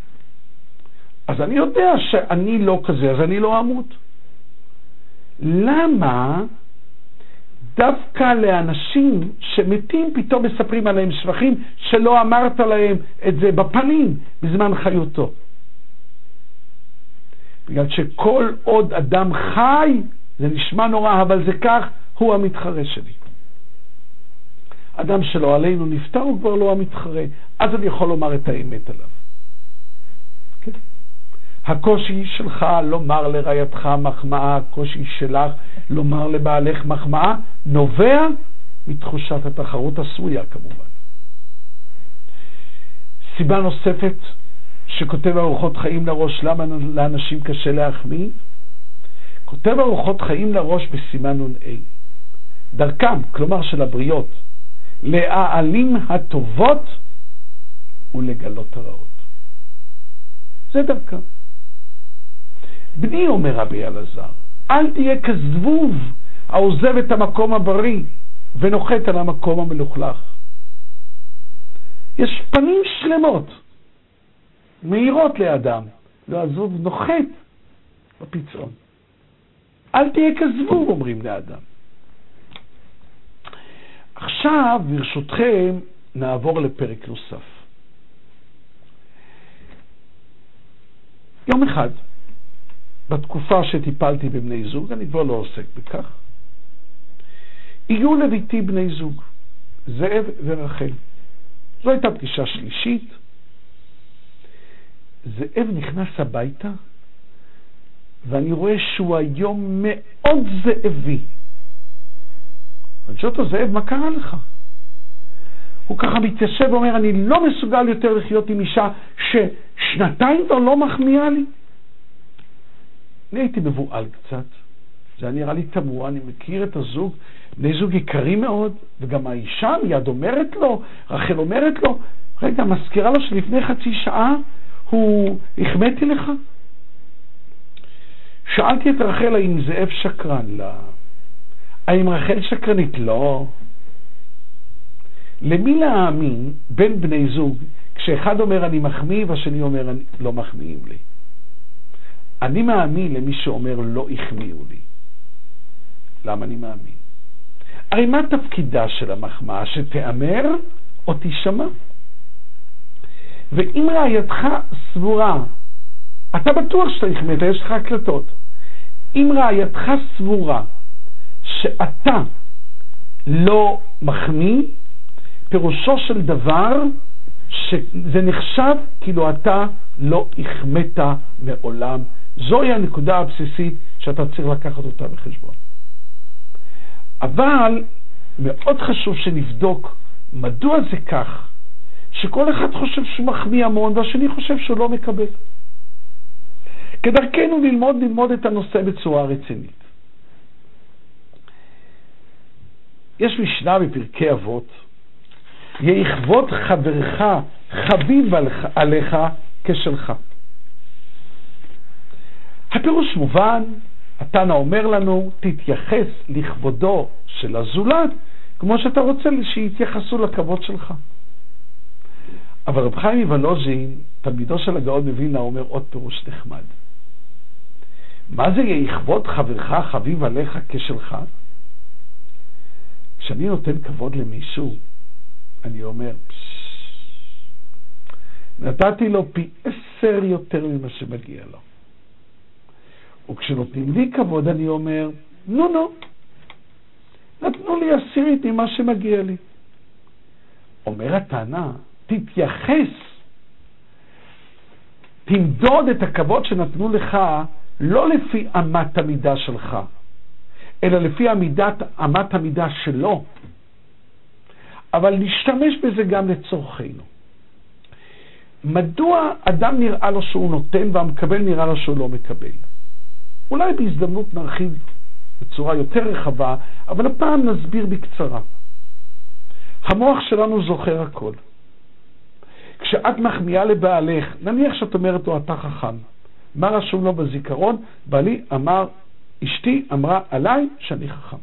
אז אני יודע שאני לא כזה, אז אני לא אמות. למה דווקא לאנשים שמתים פתאום מספרים עליהם שבחים שלא אמרת להם את זה בפנים בזמן חיותו? בגלל שכל עוד אדם חי, זה נשמע נורא, אבל זה כך, הוא המתחרה שלי. אדם שלא עלינו נפטר, הוא כבר לא המתחרה. אז אני יכול לומר את האמת עליו. הקושי שלך לומר לרעייתך מחמאה, הקושי שלך לומר לבעלך מחמאה, נובע מתחושת התחרות הסמויה כמובן. סיבה נוספת שכותב ארוחות חיים לראש, למה לאנשים קשה להחמיא? כותב ארוחות חיים לראש בסימן נ"א. דרכם, כלומר של הבריות, להעלים הטובות ולגלות הרעות. זה דרכם. בני, אומר רבי אלעזר, אל תהיה כזבוב העוזב את המקום הבריא ונוחת על המקום המלוכלך. יש פנים שלמות, מהירות לאדם, והזבוב נוחת בפצעון. אל תהיה כזבוב, אומרים לאדם. עכשיו, ברשותכם, נעבור לפרק נוסף. יום אחד, בתקופה שטיפלתי בבני זוג, אני כבר לא עוסק בכך, הגיעו לביתי בני זוג, זאב ורחל. זו הייתה פגישה שלישית. זאב נכנס הביתה, ואני רואה שהוא היום מאוד זאבי. אני שואל אותו, זאב, מה קרה לך? הוא ככה מתיישב ואומר, אני לא מסוגל יותר לחיות עם אישה ששנתיים כבר לא מחמיאה לי. אני הייתי מבוהל קצת, זה היה נראה לי תמוה, אני מכיר את הזוג, בני זוג יקרים מאוד, וגם האישה מיד אומרת לו, רחל אומרת לו, רגע, מזכירה לו שלפני חצי שעה הוא, החמאתי לך? שאלתי את רחל האם זאב שקרן לה. האם רחל שקרנית? לא. למי להאמין בין בני זוג כשאחד אומר אני מחמיא והשני אומר לא מחמיאים לי? אני מאמין למי שאומר לא החמיאו לי. למה אני מאמין? הרי מה תפקידה של המחמאה? שתיאמר או תישמע? ואם רעייתך סבורה, אתה בטוח שאתה החמאת, יש לך הקלטות. אם רעייתך סבורה שאתה לא מחמיא, פירושו של דבר שזה נחשב כאילו אתה לא החמאת מעולם. זוהי הנקודה הבסיסית שאתה צריך לקחת אותה בחשבון. אבל מאוד חשוב שנבדוק מדוע זה כך, שכל אחד חושב שהוא מחמיא המון והשני חושב שהוא לא מקבל. כדרכנו ללמוד, ללמוד את הנושא בצורה רצינית. יש משנה בפרקי אבות, יכבוד חברך חביב עליך כשלך. הפירוש מובן, התנא אומר לנו, תתייחס לכבודו של הזולת כמו שאתה רוצה שיתייחסו לכבוד שלך. אבל רב חיים מוולוז'ין, תלמידו של הגאון מווילנה, אומר עוד פירוש נחמד. מה זה יכבוד חברך חביב עליך כשלך? כשאני נותן כבוד למישהו, אני אומר, נתתי לו פי עשר יותר ממה שמגיע לו. וכשנותנים לי כבוד, אני אומר, נו נו, נתנו לי עשירית ממה שמגיע לי. אומר הטענה, תתייחס, תמדוד את הכבוד שנתנו לך לא לפי אמת המידה שלך, אלא לפי אמידת, אמת המידה שלו. אבל נשתמש בזה גם לצורכנו. מדוע אדם נראה לו שהוא נותן והמקבל נראה לו שהוא לא מקבל? אולי בהזדמנות נרחיב בצורה יותר רחבה, אבל הפעם נסביר בקצרה. המוח שלנו זוכר הכל. כשאת מחמיאה לבעלך, נניח שאת אומרת לו אתה חכם, מה רשום לו בזיכרון? בעלי אמר, אשתי אמרה עליי שאני חכם.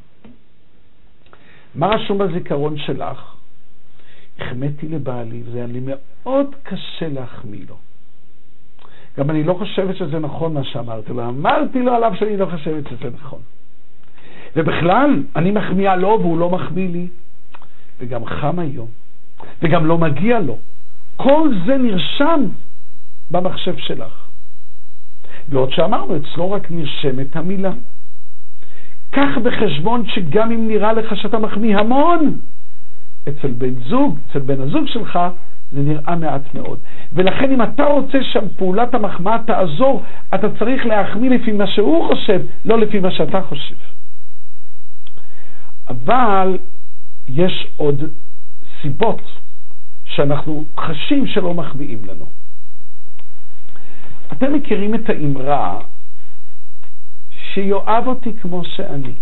מה רשום בזיכרון שלך? החמאתי לבעלי, וזה היה לי מאוד קשה להחמיא לו. גם אני לא חושבת שזה נכון מה שאמרתי לו. אמרתי לו עליו שאני לא חושבת שזה נכון. ובכלל, אני מחמיאה לו והוא לא מחמיא לי. וגם חם היום. וגם לא מגיע לו. כל זה נרשם במחשב שלך. ועוד שאמרנו, אצלו רק נרשמת המילה. קח בחשבון שגם אם נראה לך שאתה מחמיא המון, אצל בן זוג, אצל בן הזוג שלך, זה נראה מעט מאוד. ולכן אם אתה רוצה שפעולת המחמאה תעזור, אתה צריך להחמיא לפי מה שהוא חושב, לא לפי מה שאתה חושב. אבל יש עוד סיבות שאנחנו חשים שלא מחמיאים לנו. אתם מכירים את האמרה שיואב אותי כמו שאני.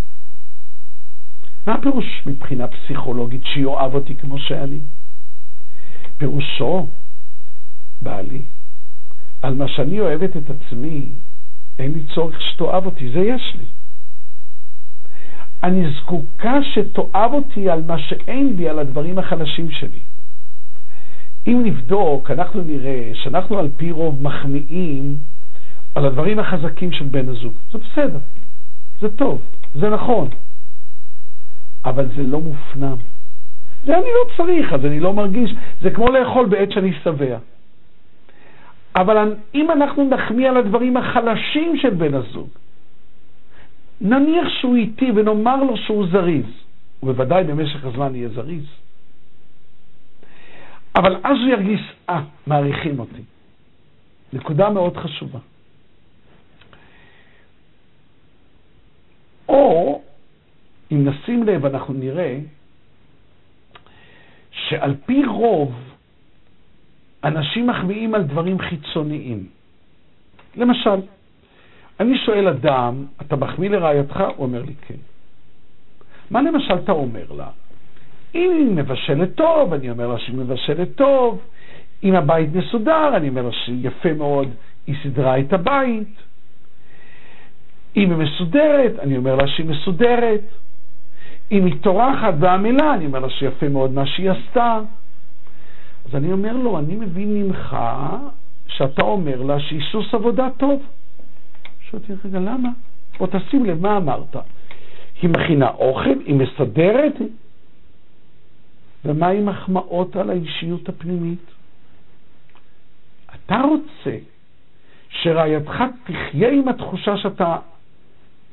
מה הפירוש מבחינה פסיכולוגית שיואב אותי כמו שאני? פירושו, בעלי, על מה שאני אוהבת את עצמי, אין לי צורך שתאהב אותי, זה יש לי. אני זקוקה שתאהב אותי על מה שאין לי, על הדברים החלשים שלי. אם נבדוק, אנחנו נראה שאנחנו על פי רוב מחמיאים על הדברים החזקים של בן הזוג. זה בסדר, זה טוב, זה נכון, אבל זה לא מופנם. זה אני לא צריך, אז אני לא מרגיש. זה כמו לאכול בעת שאני שבע. אבל אם אנחנו נחמיא על הדברים החלשים של בן הזוג, נניח שהוא איתי ונאמר לו שהוא זריז, ובוודאי במשך הזמן יהיה זריז, אבל אז הוא ירגיש, אה, מעריכים אותי. נקודה מאוד חשובה. או, אם נשים לב, אנחנו נראה שעל פי רוב אנשים מחמיאים על דברים חיצוניים. למשל, אני שואל אדם, אתה מחמיא לרעייתך? הוא אומר לי כן. מה למשל אתה אומר לה? אם היא מבשלת טוב, אני אומר לה שהיא מבשלת טוב. אם הבית מסודר, אני אומר לה שיפה מאוד, היא סידרה את הבית. אם היא מסודרת, אני אומר לה שהיא מסודרת. אם היא טורחת ועמלה, אני אומר לה שיפה מאוד מה שהיא עשתה. אז אני אומר לו, אני מבין ממך שאתה אומר לה שהיא סוס עבודה טוב. שואלתי, רגע, למה? בוא תשים לב מה אמרת. היא מכינה אוכל, היא מסדרת, ומה עם מחמאות על האישיות הפנימית? אתה רוצה שרעייתך תחיה עם התחושה שאתה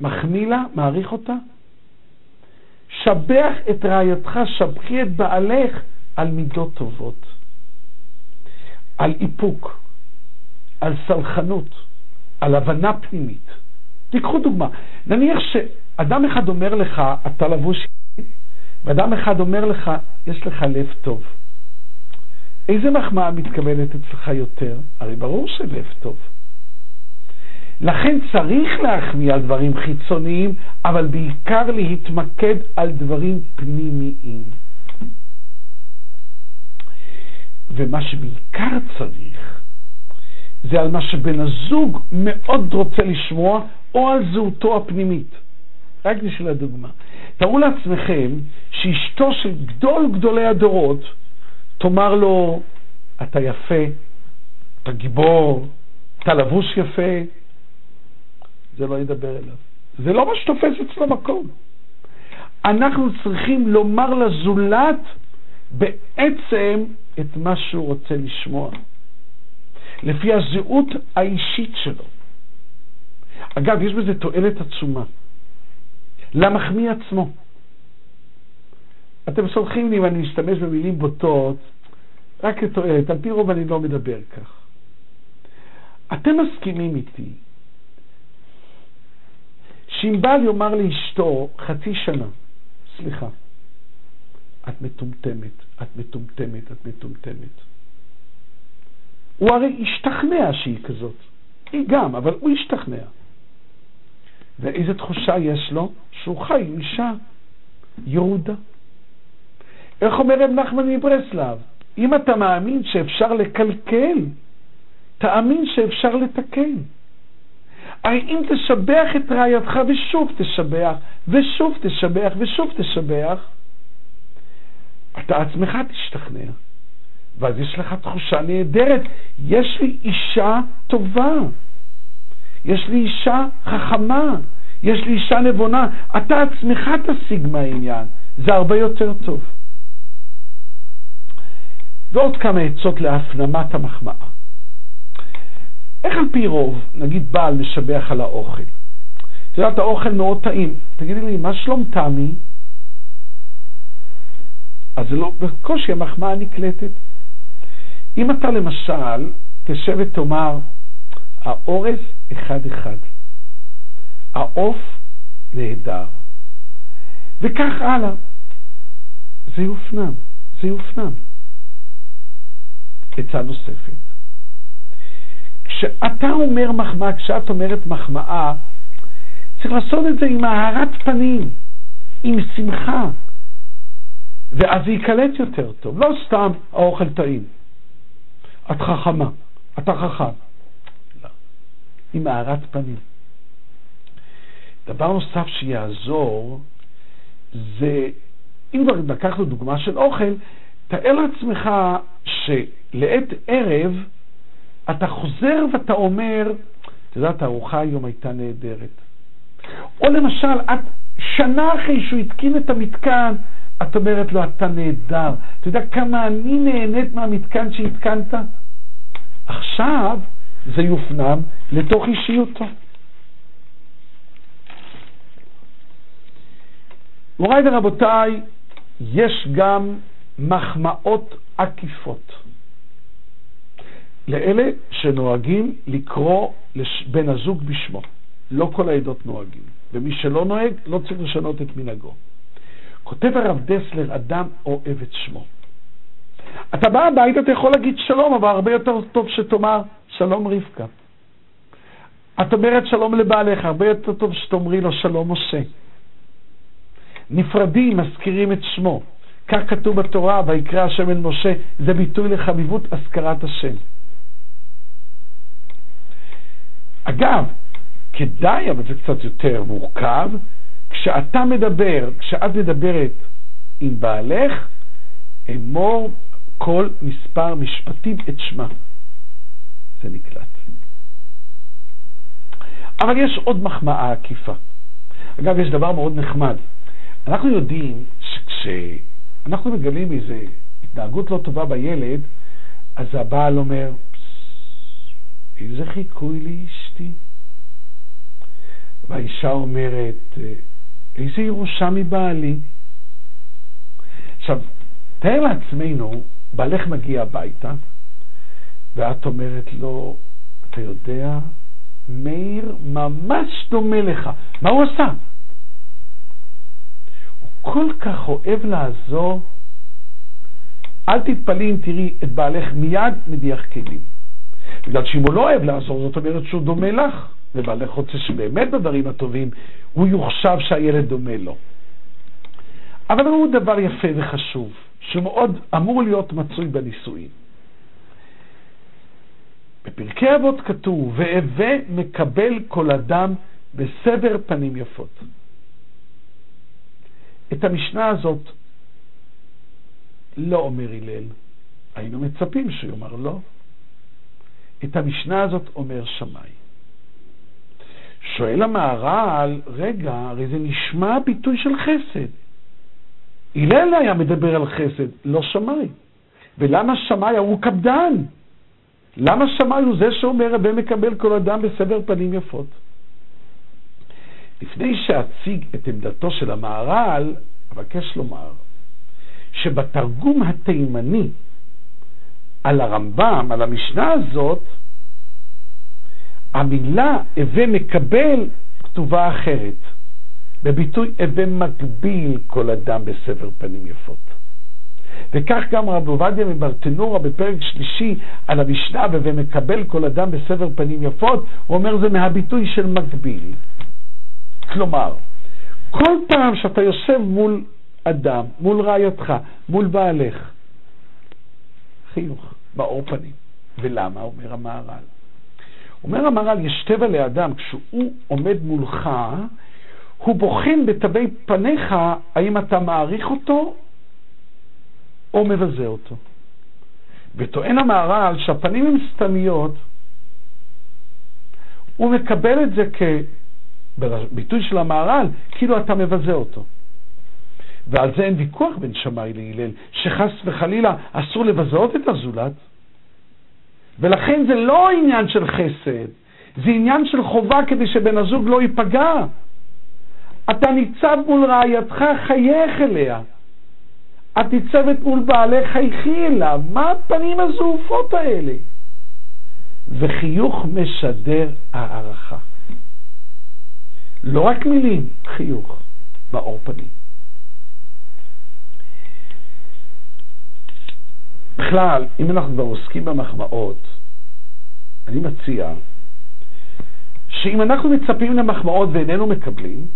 מחמיא לה, מעריך אותה? שבח את רעייתך, שבחי את בעלך על מידות טובות, על איפוק, על סלחנות, על הבנה פנימית. תיקחו דוגמה, נניח שאדם אחד אומר לך, אתה לבוש, ואדם אחד אומר לך, יש לך לב טוב. איזה מחמאה מתקבלת אצלך יותר? הרי ברור שלב טוב. לכן צריך להחמיא על דברים חיצוניים, אבל בעיקר להתמקד על דברים פנימיים. ומה שבעיקר צריך, זה על מה שבן הזוג מאוד רוצה לשמוע, או על זהותו הפנימית. רק בשביל הדוגמה. תארו לעצמכם שאשתו של גדול גדולי הדורות תאמר לו, אתה יפה, אתה גיבור, אתה לבוש יפה, זה לא ידבר אליו. זה לא מה שתופס אצלו מקום. אנחנו צריכים לומר לזולת בעצם את מה שהוא רוצה לשמוע, לפי הזהות האישית שלו. אגב, יש בזה תועלת עצומה. למחמיא עצמו. אתם סולחים לי אם אני משתמש במילים בוטות, רק לתועלת, על פי רוב אני לא מדבר כך. אתם מסכימים איתי שאם בעל יאמר לאשתו חצי שנה, סליחה, את מטומטמת, את מטומטמת, את מטומטמת. הוא הרי השתכנע שהיא כזאת. היא גם, אבל הוא השתכנע. ואיזה תחושה יש לו? שהוא חי עם אישה ירודה. איך אומר רב נחמן מברסלב? אם אתה מאמין שאפשר לקלקל, תאמין שאפשר לתקן. הרי אם תשבח את רעייתך ושוב תשבח, ושוב תשבח, ושוב תשבח, אתה עצמך תשתכנע. ואז יש לך תחושה נהדרת, יש לי אישה טובה, יש לי אישה חכמה, יש לי אישה נבונה, אתה עצמך תשיג מהעניין, זה הרבה יותר טוב. ועוד כמה עצות להפנמת המחמאה. איך על פי רוב, נגיד בעל משבח על האוכל? את יודעת, האוכל מאוד טעים. תגידי לי, מה שלום תמי? אז זה לא, בקושי המחמאה נקלטת. אם אתה למשל תשב ותאמר, האורז אחד-אחד, העוף נהדר, וכך הלאה, זה יופנם, זה יופנם. עצה נוספת, כשאתה אומר מחמאה, כשאת אומרת מחמאה, צריך לעשות את זה עם הארת פנים, עם שמחה, ואז זה ייקלט יותר טוב. לא סתם האוכל טעים. את חכמה, אתה חכם. לא. עם הארת פנים. דבר נוסף שיעזור זה, אם כבר לקחנו דוגמה של אוכל, תאר לעצמך שלעת ערב אתה חוזר ואתה אומר, את יודעת, הארוחה היום הייתה נהדרת. או למשל, את שנה אחרי שהוא התקין את המתקן, את אומרת לו, אתה נהדר. אתה יודע כמה אני נהנית מהמתקן שהתקנת? עכשיו זה יופנם לתוך אישיותו. מוריי ורבותיי, יש גם מחמאות עקיפות. לאלה שנוהגים לקרוא בן הזוג בשמו. לא כל העדות נוהגים, ומי שלא נוהג לא צריך לשנות את מנהגו. כותב הרב דסלר, אדם אוהב את שמו. אתה בא הביתה, אתה יכול להגיד שלום, אבל הרבה יותר טוב שתאמר שלום רבקה. את אומרת שלום לבעליך, הרבה יותר טוב שתאמרי לו שלום משה. נפרדים, מזכירים את שמו. כך כתוב בתורה, ויקרא השם אל משה, זה ביטוי לחביבות הזכרת השם. אגב, כדאי, אבל זה קצת יותר מורכב, כשאתה מדבר, כשאת מדברת עם בעלך, אמור כל מספר משפטים את שמה. זה נקלט. אבל יש עוד מחמאה עקיפה. אגב, יש דבר מאוד נחמד. אנחנו יודעים שכשאנחנו מגלים איזו התנהגות לא טובה בילד, אז הבעל אומר, איזה חיקוי לאשתי. והאישה אומרת, איזה ירושה מבעלי. עכשיו, תאר לעצמנו, בעלך מגיע הביתה, ואת אומרת לו, אתה יודע, מאיר ממש דומה לך. מה הוא עשה? הוא כל כך אוהב לעזור. אל תתפלאי אם תראי את בעלך מיד מדיח כלים. בגלל שאם הוא לא אוהב לעזור, זאת אומרת שהוא דומה לך. ובעלך רוצה שבאמת בדברים הטובים הוא יוחשב שהילד דומה לו. אבל הוא דבר יפה וחשוב, שמאוד אמור להיות מצוי בנישואין. בפרקי אבות כתוב, והווה מקבל כל אדם בסבר פנים יפות. את המשנה הזאת לא אומר הלל, היינו מצפים שהוא יאמר לא. את המשנה הזאת אומר שמאי. שואל המהר"ל, רגע, הרי זה נשמע ביטוי של חסד. הלל היה מדבר על חסד, לא שמאי. ולמה שמאי הוא קפדן? למה שמאי הוא זה שאומר רבי מקבל כל אדם בסבר פנים יפות? לפני שאציג את עמדתו של המהר"ל, אבקש לומר שבתרגום התימני על הרמב"ם, על המשנה הזאת, המילה הווה מקבל כתובה אחרת, בביטוי הווה מגביל כל אדם בסבר פנים יפות. וכך גם רב עובדיה מברטנורה בפרק שלישי על המשנה והווה מקבל כל אדם בסבר פנים יפות, הוא אומר זה מהביטוי של מגביל. כלומר, כל פעם שאתה יושב מול אדם, מול רעייתך, מול בעלך, חיוך, באור פנים. ולמה, אומר המהר"ל? אומר המהר"ל, יש טבע לאדם, כשהוא עומד מולך, הוא בוחן בתווי פניך האם אתה מעריך אותו או מבזה אותו. וטוען המהר"ל שהפנים הן סתמיות, הוא מקבל את זה כביטוי של המהר"ל, כאילו אתה מבזה אותו. ועל זה אין ויכוח בין שמאי להלל, שחס וחלילה אסור לבזות את הזולת. ולכן זה לא עניין של חסד, זה עניין של חובה כדי שבן הזוג לא ייפגע. אתה ניצב מול רעייתך, חייך אליה. את ניצבת מול בעלך, חייכי אליו. מה הפנים הזעופות האלה? וחיוך משדר הערכה. לא רק מילים, חיוך, באור פנים. בכלל, אם אנחנו כבר עוסקים במחמאות, אני מציע שאם אנחנו מצפים למחמאות ואיננו מקבלים,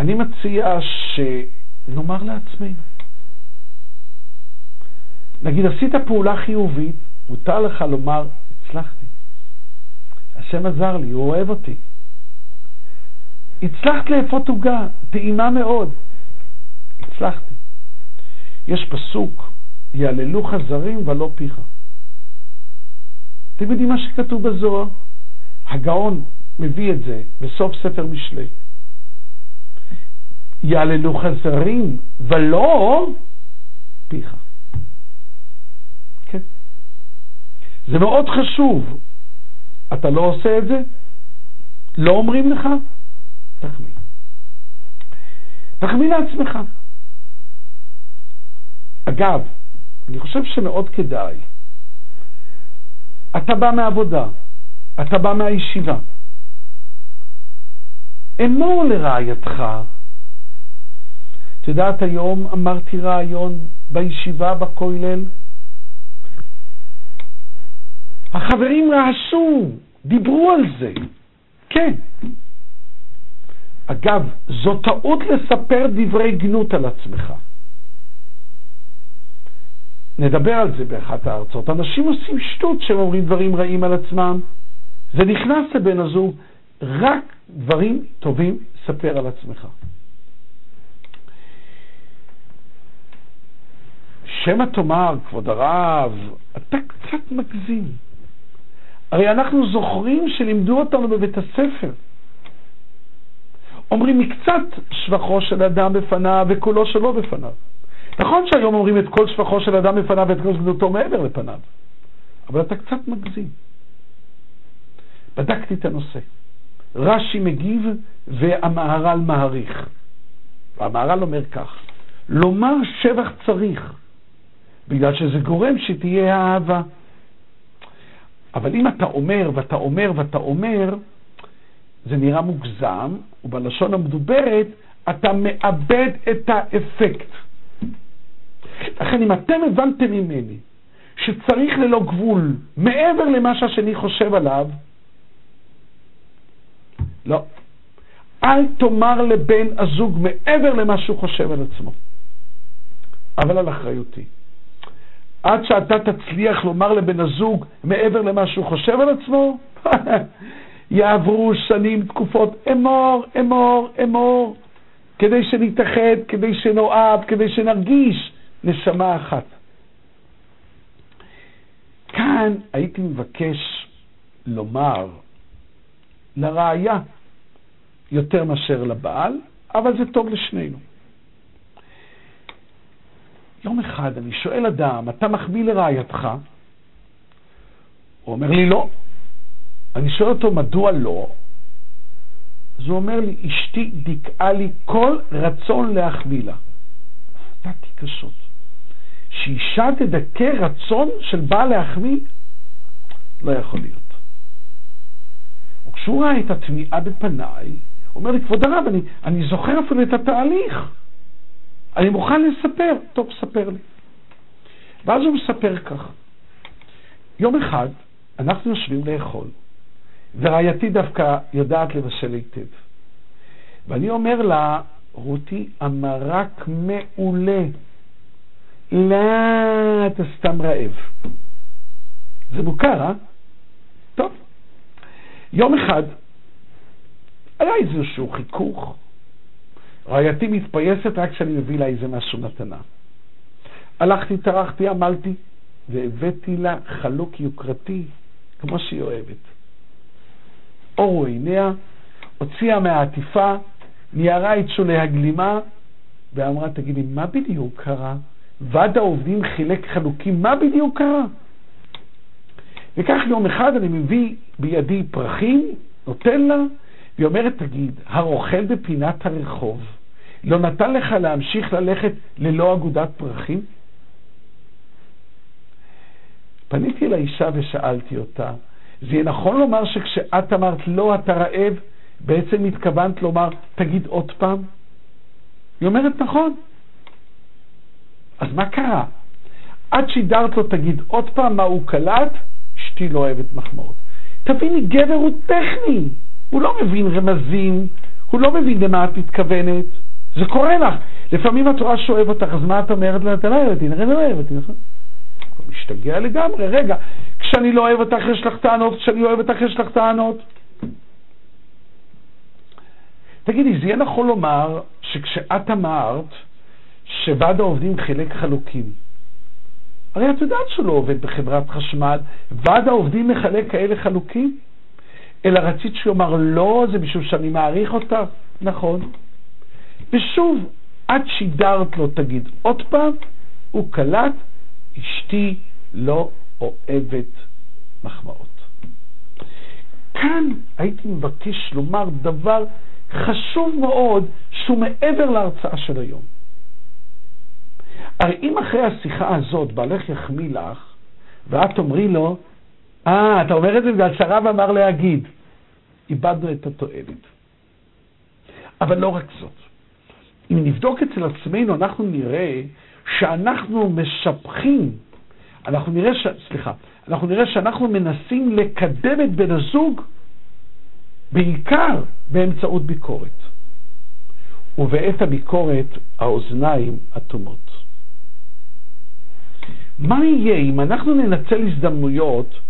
אני מציע שנאמר לעצמנו. נגיד, עשית פעולה חיובית, מותר לך לומר, הצלחתי. השם עזר לי, הוא אוהב אותי. הצלחת לאפות עוגה, טעימה מאוד. הצלחתי. יש פסוק, יעללוך זרים ולא פיך. אתם יודעים מה שכתוב בזוהר? הגאון מביא את זה בסוף ספר משלי. יעללוך זרים ולא פיך. כן. זה מאוד חשוב. אתה לא עושה את זה? לא אומרים לך? תחמיא. תחמיא לעצמך. אגב, אני חושב שמאוד כדאי. אתה בא מעבודה, אתה בא מהישיבה. אמור לרעייתך. את יודעת, היום אמרתי רעיון בישיבה בכולל. החברים רעשו, דיברו על זה. כן. אגב, זו טעות לספר דברי גנות על עצמך. נדבר על זה באחת הארצות. אנשים עושים שטות שהם אומרים דברים רעים על עצמם. זה נכנס לבן הזוג, רק דברים טובים ספר על עצמך. שמא תאמר, כבוד הרב, אתה קצת מגזים. הרי אנחנו זוכרים שלימדו אותנו בבית הספר. אומרים מקצת שבחו של אדם בפניו וקולו שלו בפניו. נכון שהיום אומרים את כל שפחו של אדם בפניו ואת כל גדותו מעבר לפניו, אבל אתה קצת מגזים. בדקתי את הנושא. רש"י מגיב והמהר"ל מעריך. והמהר"ל אומר כך, לומר שבח צריך, בגלל שזה גורם שתהיה אהבה. אבל אם אתה אומר ואתה אומר ואתה אומר, זה נראה מוגזם, ובלשון המדוברת אתה מאבד את האפקט. לכן אם אתם הבנתם ממני שצריך ללא גבול, מעבר למה שהשני חושב עליו, לא. אל תאמר לבן הזוג מעבר למה שהוא חושב על עצמו. אבל על אחריותי. עד שאתה תצליח לומר לבן הזוג מעבר למה שהוא חושב על עצמו, יעברו שנים, תקופות, אמור, אמור, אמור, כדי שנתאחד, כדי שנאהב, כדי שנרגיש נשמה אחת. כאן הייתי מבקש לומר לראיה יותר מאשר לבעל, אבל זה טוב לשנינו. יום אחד אני שואל אדם, אתה מחמיא לרעייתך? הוא אומר לי לא. אני שואל אותו, מדוע לא? אז הוא אומר לי, אשתי דיכאה לי כל רצון להחמיא לה. הופתעתי קשות. שאישה תדכא רצון של בעל להחמיא? לא יכול להיות. וכשהוא ראה את התמיהה בפניי, הוא אומר לי, כבוד הרב, אני, אני זוכר אפילו את התהליך. אני מוכן לספר. טוב, ספר לי. ואז הוא מספר כך. יום אחד אנחנו יושבים לאכול, ורעייתי דווקא יודעת לבשל היטב. ואני אומר לה, רותי, המרק מעולה. לא, אתה סתם רעב. זה מוכר, אה? טוב. יום אחד היה איזשהו חיכוך. רעייתי מתפייסת רק כשאני מביא לה איזה משהו מתנה. הלכתי, טרחתי, עמלתי, והבאתי לה חלוק יוקרתי, כמו שהיא אוהבת. אורו עיניה, הוציאה מהעטיפה, ניירה את שולי הגלימה, ואמרה, תגידי, מה בדיוק קרה? ועד העובדים חילק חלוקים, מה בדיוק קרה? וכך יום אחד אני מביא בידי פרחים, נותן לה, והיא אומרת, תגיד, הרוכל בפינת הרחוב לא נתן לך להמשיך ללכת ללא אגודת פרחים? פניתי לאישה ושאלתי אותה, זה יהיה נכון לומר שכשאת אמרת לא, אתה רעב, בעצם התכוונת לומר, תגיד עוד פעם? היא אומרת, נכון. אז מה קרה? עד שידרת לו, תגיד עוד פעם מה הוא קלט, אשתי לא אוהבת מחמאות. תביני, גבר הוא טכני, הוא לא מבין רמזים, הוא לא מבין למה את מתכוונת. זה קורה לך. לפעמים את רואה שאוהב אותך, אז מה את אומרת לה? אתה לא אוהב אותי, נראה לא אוהב אותי, נכון? משתגע לגמרי. רגע, כשאני לא אוהב אותך יש לך טענות, כשאני אוהב אותך יש לך טענות. תגידי, זה יהיה נכון לומר שכשאת אמרת שוועד העובדים חילק חלוקים, הרי את יודעת שהוא לא עובד בחברת חשמל, ועד העובדים מחלק כאלה חלוקים? אלא רצית שהוא יאמר לא, זה משום שאני מעריך אותה. נכון. ושוב, עד שידרת לו, תגיד עוד פעם, הוא קלט, אשתי לא אוהבת מחמאות. כאן הייתי מבקש לומר דבר חשוב מאוד שהוא מעבר להרצאה של היום. הרי אם אחרי השיחה הזאת בעלך יחמיא לך, ואת תאמרי לו, אה, אתה אומר את זה בגלל שהרב אמר להגיד, איבדנו את התועלת. אבל לא רק זאת. אם נבדוק אצל עצמנו, אנחנו נראה שאנחנו משבחים, אנחנו נראה, ש... סליחה, אנחנו נראה שאנחנו מנסים לקדם את בן הזוג בעיקר באמצעות ביקורת. ובעת הביקורת האוזניים אטומות. מה יהיה אם אנחנו ננצל הזדמנויות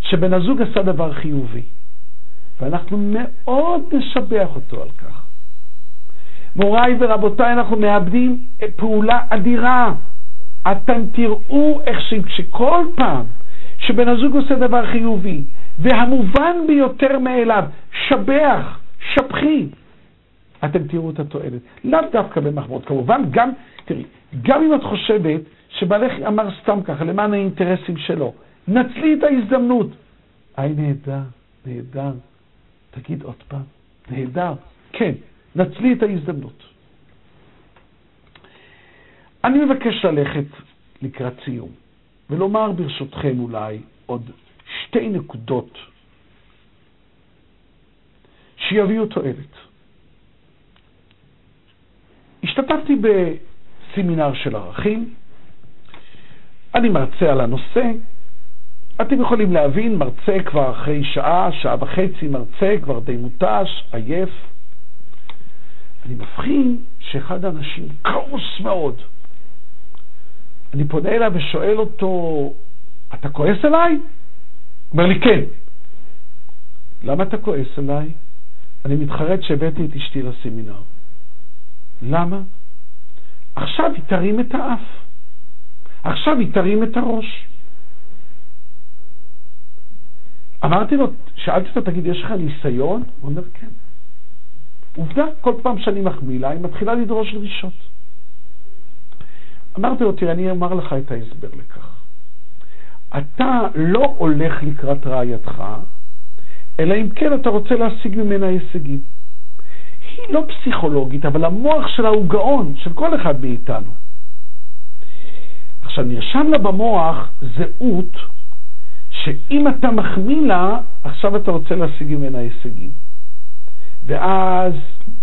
שבן הזוג עשה דבר חיובי, ואנחנו מאוד נשבח אותו על כך. מוריי ורבותיי, אנחנו מאבדים פעולה אדירה. אתם תראו איך שכל פעם שבן הזוג עושה דבר חיובי, והמובן ביותר מאליו, שבח, שבחי, אתם תראו את התועלת. לאו דווקא במחמאות. כמובן, גם, תראי, גם אם את חושבת שבעלך אמר סתם ככה, למען האינטרסים שלו, נצלי את ההזדמנות. היי, נהדר, נהדר. תגיד עוד פעם, נהדר. כן, נצלי את ההזדמנות. אני מבקש ללכת לקראת סיום, ולומר ברשותכם אולי עוד שתי נקודות שיביאו תועלת. השתתפתי בסמינר של ערכים, אני מרצה על הנושא, אתם יכולים להבין, מרצה כבר אחרי שעה, שעה וחצי מרצה, כבר די מותש, עייף. אני מבחין שאחד האנשים כעוס מאוד. אני פונה אליו ושואל אותו, אתה כועס עליי? אומר לי, כן. למה אתה כועס עליי? אני מתחרט שהבאתי את אשתי לסמינר. למה? עכשיו היא תרים את האף. עכשיו היא תרים את הראש. אמרתי לו, שאלתי אותו, תגיד, יש לך ניסיון? הוא אומר, כן. עובדה, כל פעם שאני מחמיא לה, היא מתחילה לדרוש דרישות. אמרתי לו, תראה, אני אומר לך את ההסבר לכך. אתה לא הולך לקראת רעייתך, אלא אם כן אתה רוצה להשיג ממנה הישגים. היא לא פסיכולוגית, אבל המוח שלה הוא גאון, של כל אחד מאיתנו. עכשיו, נרשם לה במוח זהות שאם אתה מחמיא לה, עכשיו אתה רוצה להשיג ממנה הישגים. ואז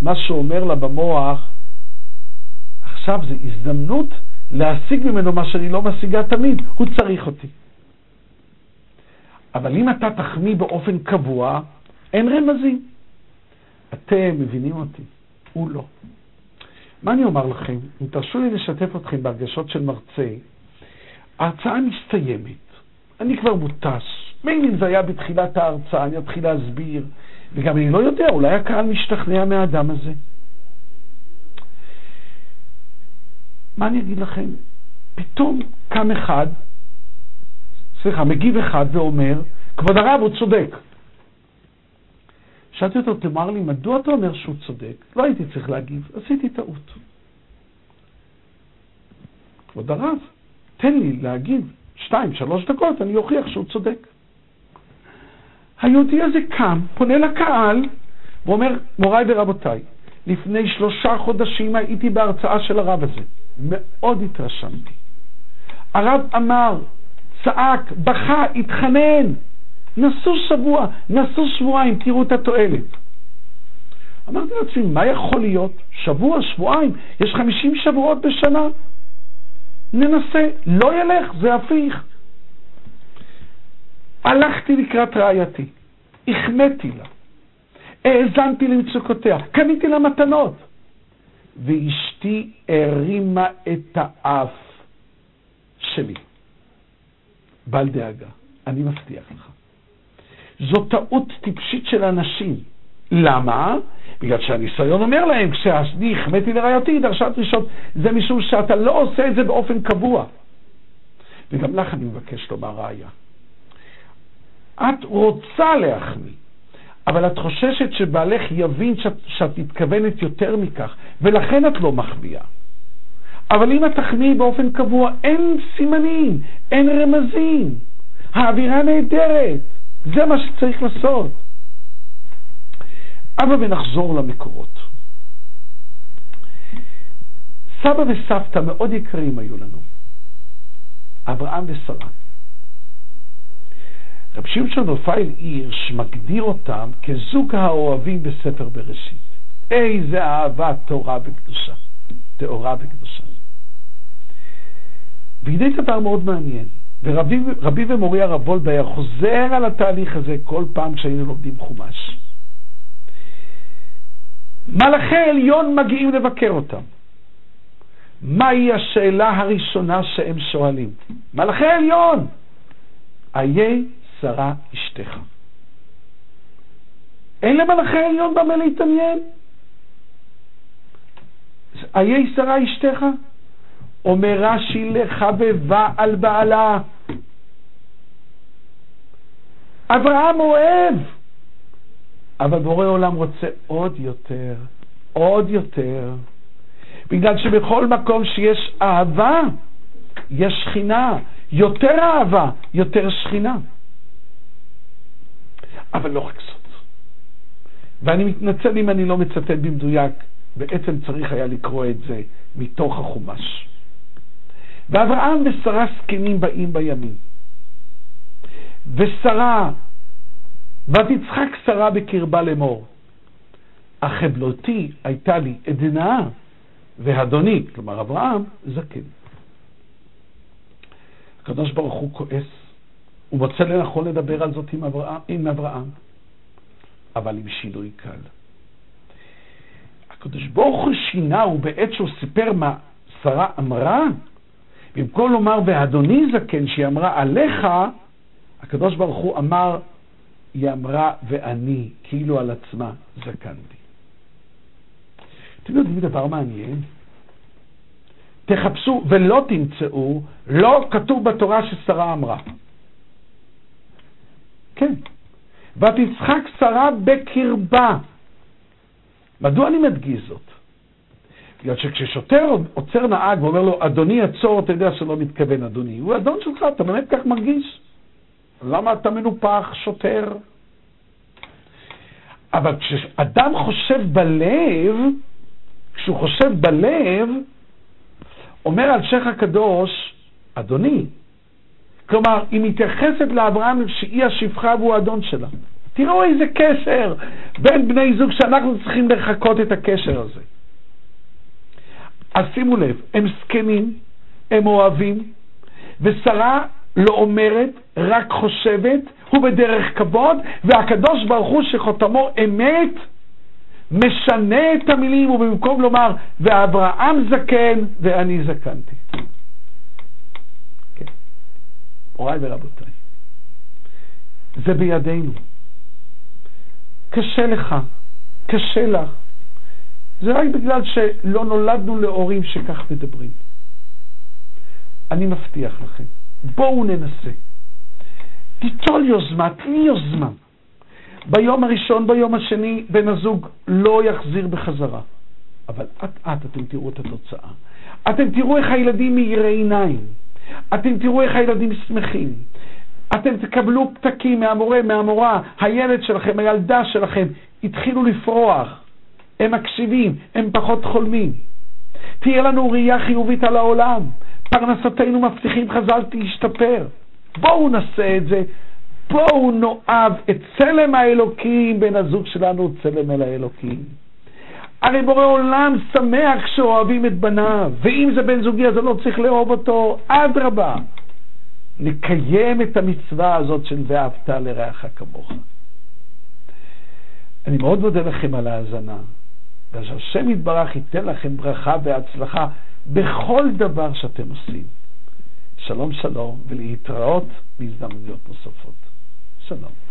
מה שאומר לה במוח, עכשיו זו הזדמנות להשיג ממנו מה שאני לא משיגה תמיד, הוא צריך אותי. אבל אם אתה תחמיא באופן קבוע, אין רמזים. אתם מבינים אותי, הוא לא. מה אני אומר לכם? אם תרשו לי לשתף אתכם בהרגשות של מרצה, ההרצאה מסתיימת. אני כבר מותש. מילא אם זה היה בתחילת ההרצאה, אני אתחיל להסביר, וגם אני לא יודע, אולי הקהל משתכנע מהאדם הזה. מה אני אגיד לכם? פתאום קם אחד, סליחה, מגיב אחד ואומר, כבוד הרב, הוא צודק. שאלתי אותו, תאמר לי, מדוע אתה אומר שהוא צודק? לא הייתי צריך להגיב, עשיתי טעות. כבוד הרב, תן לי להגיב שתיים, שלוש דקות, אני אוכיח שהוא צודק. היהודי הזה קם, פונה לקהל, ואומר, מוריי ורבותיי, לפני שלושה חודשים הייתי בהרצאה של הרב הזה. מאוד התרשמתי. הרב אמר, צעק, בכה, התחנן, נסו שבוע, נסו שבועיים, תראו את התועלת. אמרתי לעצמי, מה יכול להיות? שבוע, שבועיים, יש חמישים שבועות בשנה. ננסה, לא ילך, זה הפיך. הלכתי לקראת רעייתי, החמאתי לה, האזנתי למצוקותיה, קניתי לה מתנות, ואשתי הרימה את האף שלי. בל דאגה, אני מבטיח לך. זו טעות טיפשית של אנשים. למה? בגלל שהניסיון אומר להם, כשאני החמאתי לרעייתי, דרשה דרישות, זה משום שאתה לא עושה את זה באופן קבוע. וגם לך אני מבקש לומר ראיה. את רוצה להחמיא, אבל את חוששת שבעלך יבין שאת, שאת מתכוונת יותר מכך, ולכן את לא מחמיאה. אבל אם את תחמיאי באופן קבוע, אין סימנים, אין רמזים. האווירה נהדרת, זה מה שצריך לעשות. אבל ונחזור למקורות. סבא וסבתא מאוד יקרים היו לנו, אברהם ושרה. רב שמשון רפאל הירש מגדיר אותם כזוג האוהבים בספר בראשית. איזה אהבה תורה וקדושה, טהורה וקדושה. והנה דבר מאוד מעניין, ורבי ומורי הרב וולד היה חוזר על התהליך הזה כל פעם כשהיינו לומדים חומש. מלאכי עליון מגיעים לבקר אותם. מהי השאלה הראשונה שהם שואלים? מלאכי עליון, איה שרה אשתך. אין למלאכי עליון במה להתעניין. איה שרה אשתך? אומר רש"י לחבבה על בעלה. אברהם אוהב, אבל בורא עולם רוצה עוד יותר, עוד יותר, בגלל שבכל מקום שיש אהבה, יש שכינה, יותר אהבה, יותר שכינה. אבל לא רק זאת. ואני מתנצל אם אני לא מצטט במדויק, בעצם צריך היה לקרוא את זה מתוך החומש. ואברהם ושרה זקנים באים בימים. ושרה, ותצחק שרה בקרבה לאמור. החבלותי הייתה לי עדנה, ואדוני, כלומר אברהם, זקן. הקדוש ברוך הוא כועס, הוא מוצא לנכון לדבר על זאת עם אברהם, עם אברהם, אבל עם שינוי קל. הקדוש ברוך הוא שינה, הוא בעת שהוא סיפר מה שרה אמרה, במקום לומר ואדוני זקן, שהיא אמרה עליך, הקדוש ברוך הוא אמר, היא אמרה ואני, כאילו על עצמה זקנתי. אתם יודעים דבר מעניין? תחפשו ולא תמצאו, לא כתוב בתורה ששרה אמרה. כן. ותצחק שרה בקרבה. מדוע אני מדגיש זאת? בגלל שכששוטר עוצר נהג ואומר לו, אדוני עצור, אתה יודע שלא מתכוון אדוני. הוא אדון שלך, אתה באמת כך מרגיש? למה אתה מנופח, שוטר? אבל כשאדם חושב בלב, כשהוא חושב בלב, אומר על שייח הקדוש, אדוני. כלומר, היא מתייחסת לאברהם שהיא השפחה והוא האדון שלה. תראו איזה קשר בין בני זוג שאנחנו צריכים לחקות את הקשר הזה. אז שימו לב, הם זקנים, הם אוהבים, ושרה לא אומרת, רק חושבת, הוא בדרך כבוד, והקדוש ברוך הוא שחותמו אמת, משנה את המילים, ובמקום לומר, ואברהם זקן ואני זקנתי. כן. הוריי ורבותיי, זה בידינו. קשה לך, קשה לך, זה רק בגלל שלא נולדנו להורים שכך מדברים. אני מבטיח לכם, בואו ננסה. תיטול יוזמה, תני יוזמה. ביום הראשון, ביום השני, בן הזוג לא יחזיר בחזרה. אבל אט-אט אתם תראו את התוצאה. אתם תראו איך הילדים מאירי עיניים. אתם תראו איך הילדים שמחים. אתם תקבלו פתקים מהמורה, מהמורה, הילד שלכם, הילדה שלכם, התחילו לפרוח. הם מקשיבים, הם פחות חולמים. תהיה לנו ראייה חיובית על העולם. פרנסתנו מבטיחים חז"ל תשתפר. בואו נעשה את זה. בואו נאהב את צלם האלוקים, בן הזוג שלנו צלם אל האלוקים. הרי בורא עולם שמח כשאוהבים את בניו, ואם זה בן זוגי אז אני לא צריך לאהוב אותו, אדרבה. נקיים את המצווה הזאת של ואהבת לרעך כמוך. אני מאוד מודה לכם על ההאזנה, ושהשם יתברך ייתן לכם ברכה והצלחה בכל דבר שאתם עושים. שלום שלום, ולהתראות בהזדמנויות נוספות. שלום.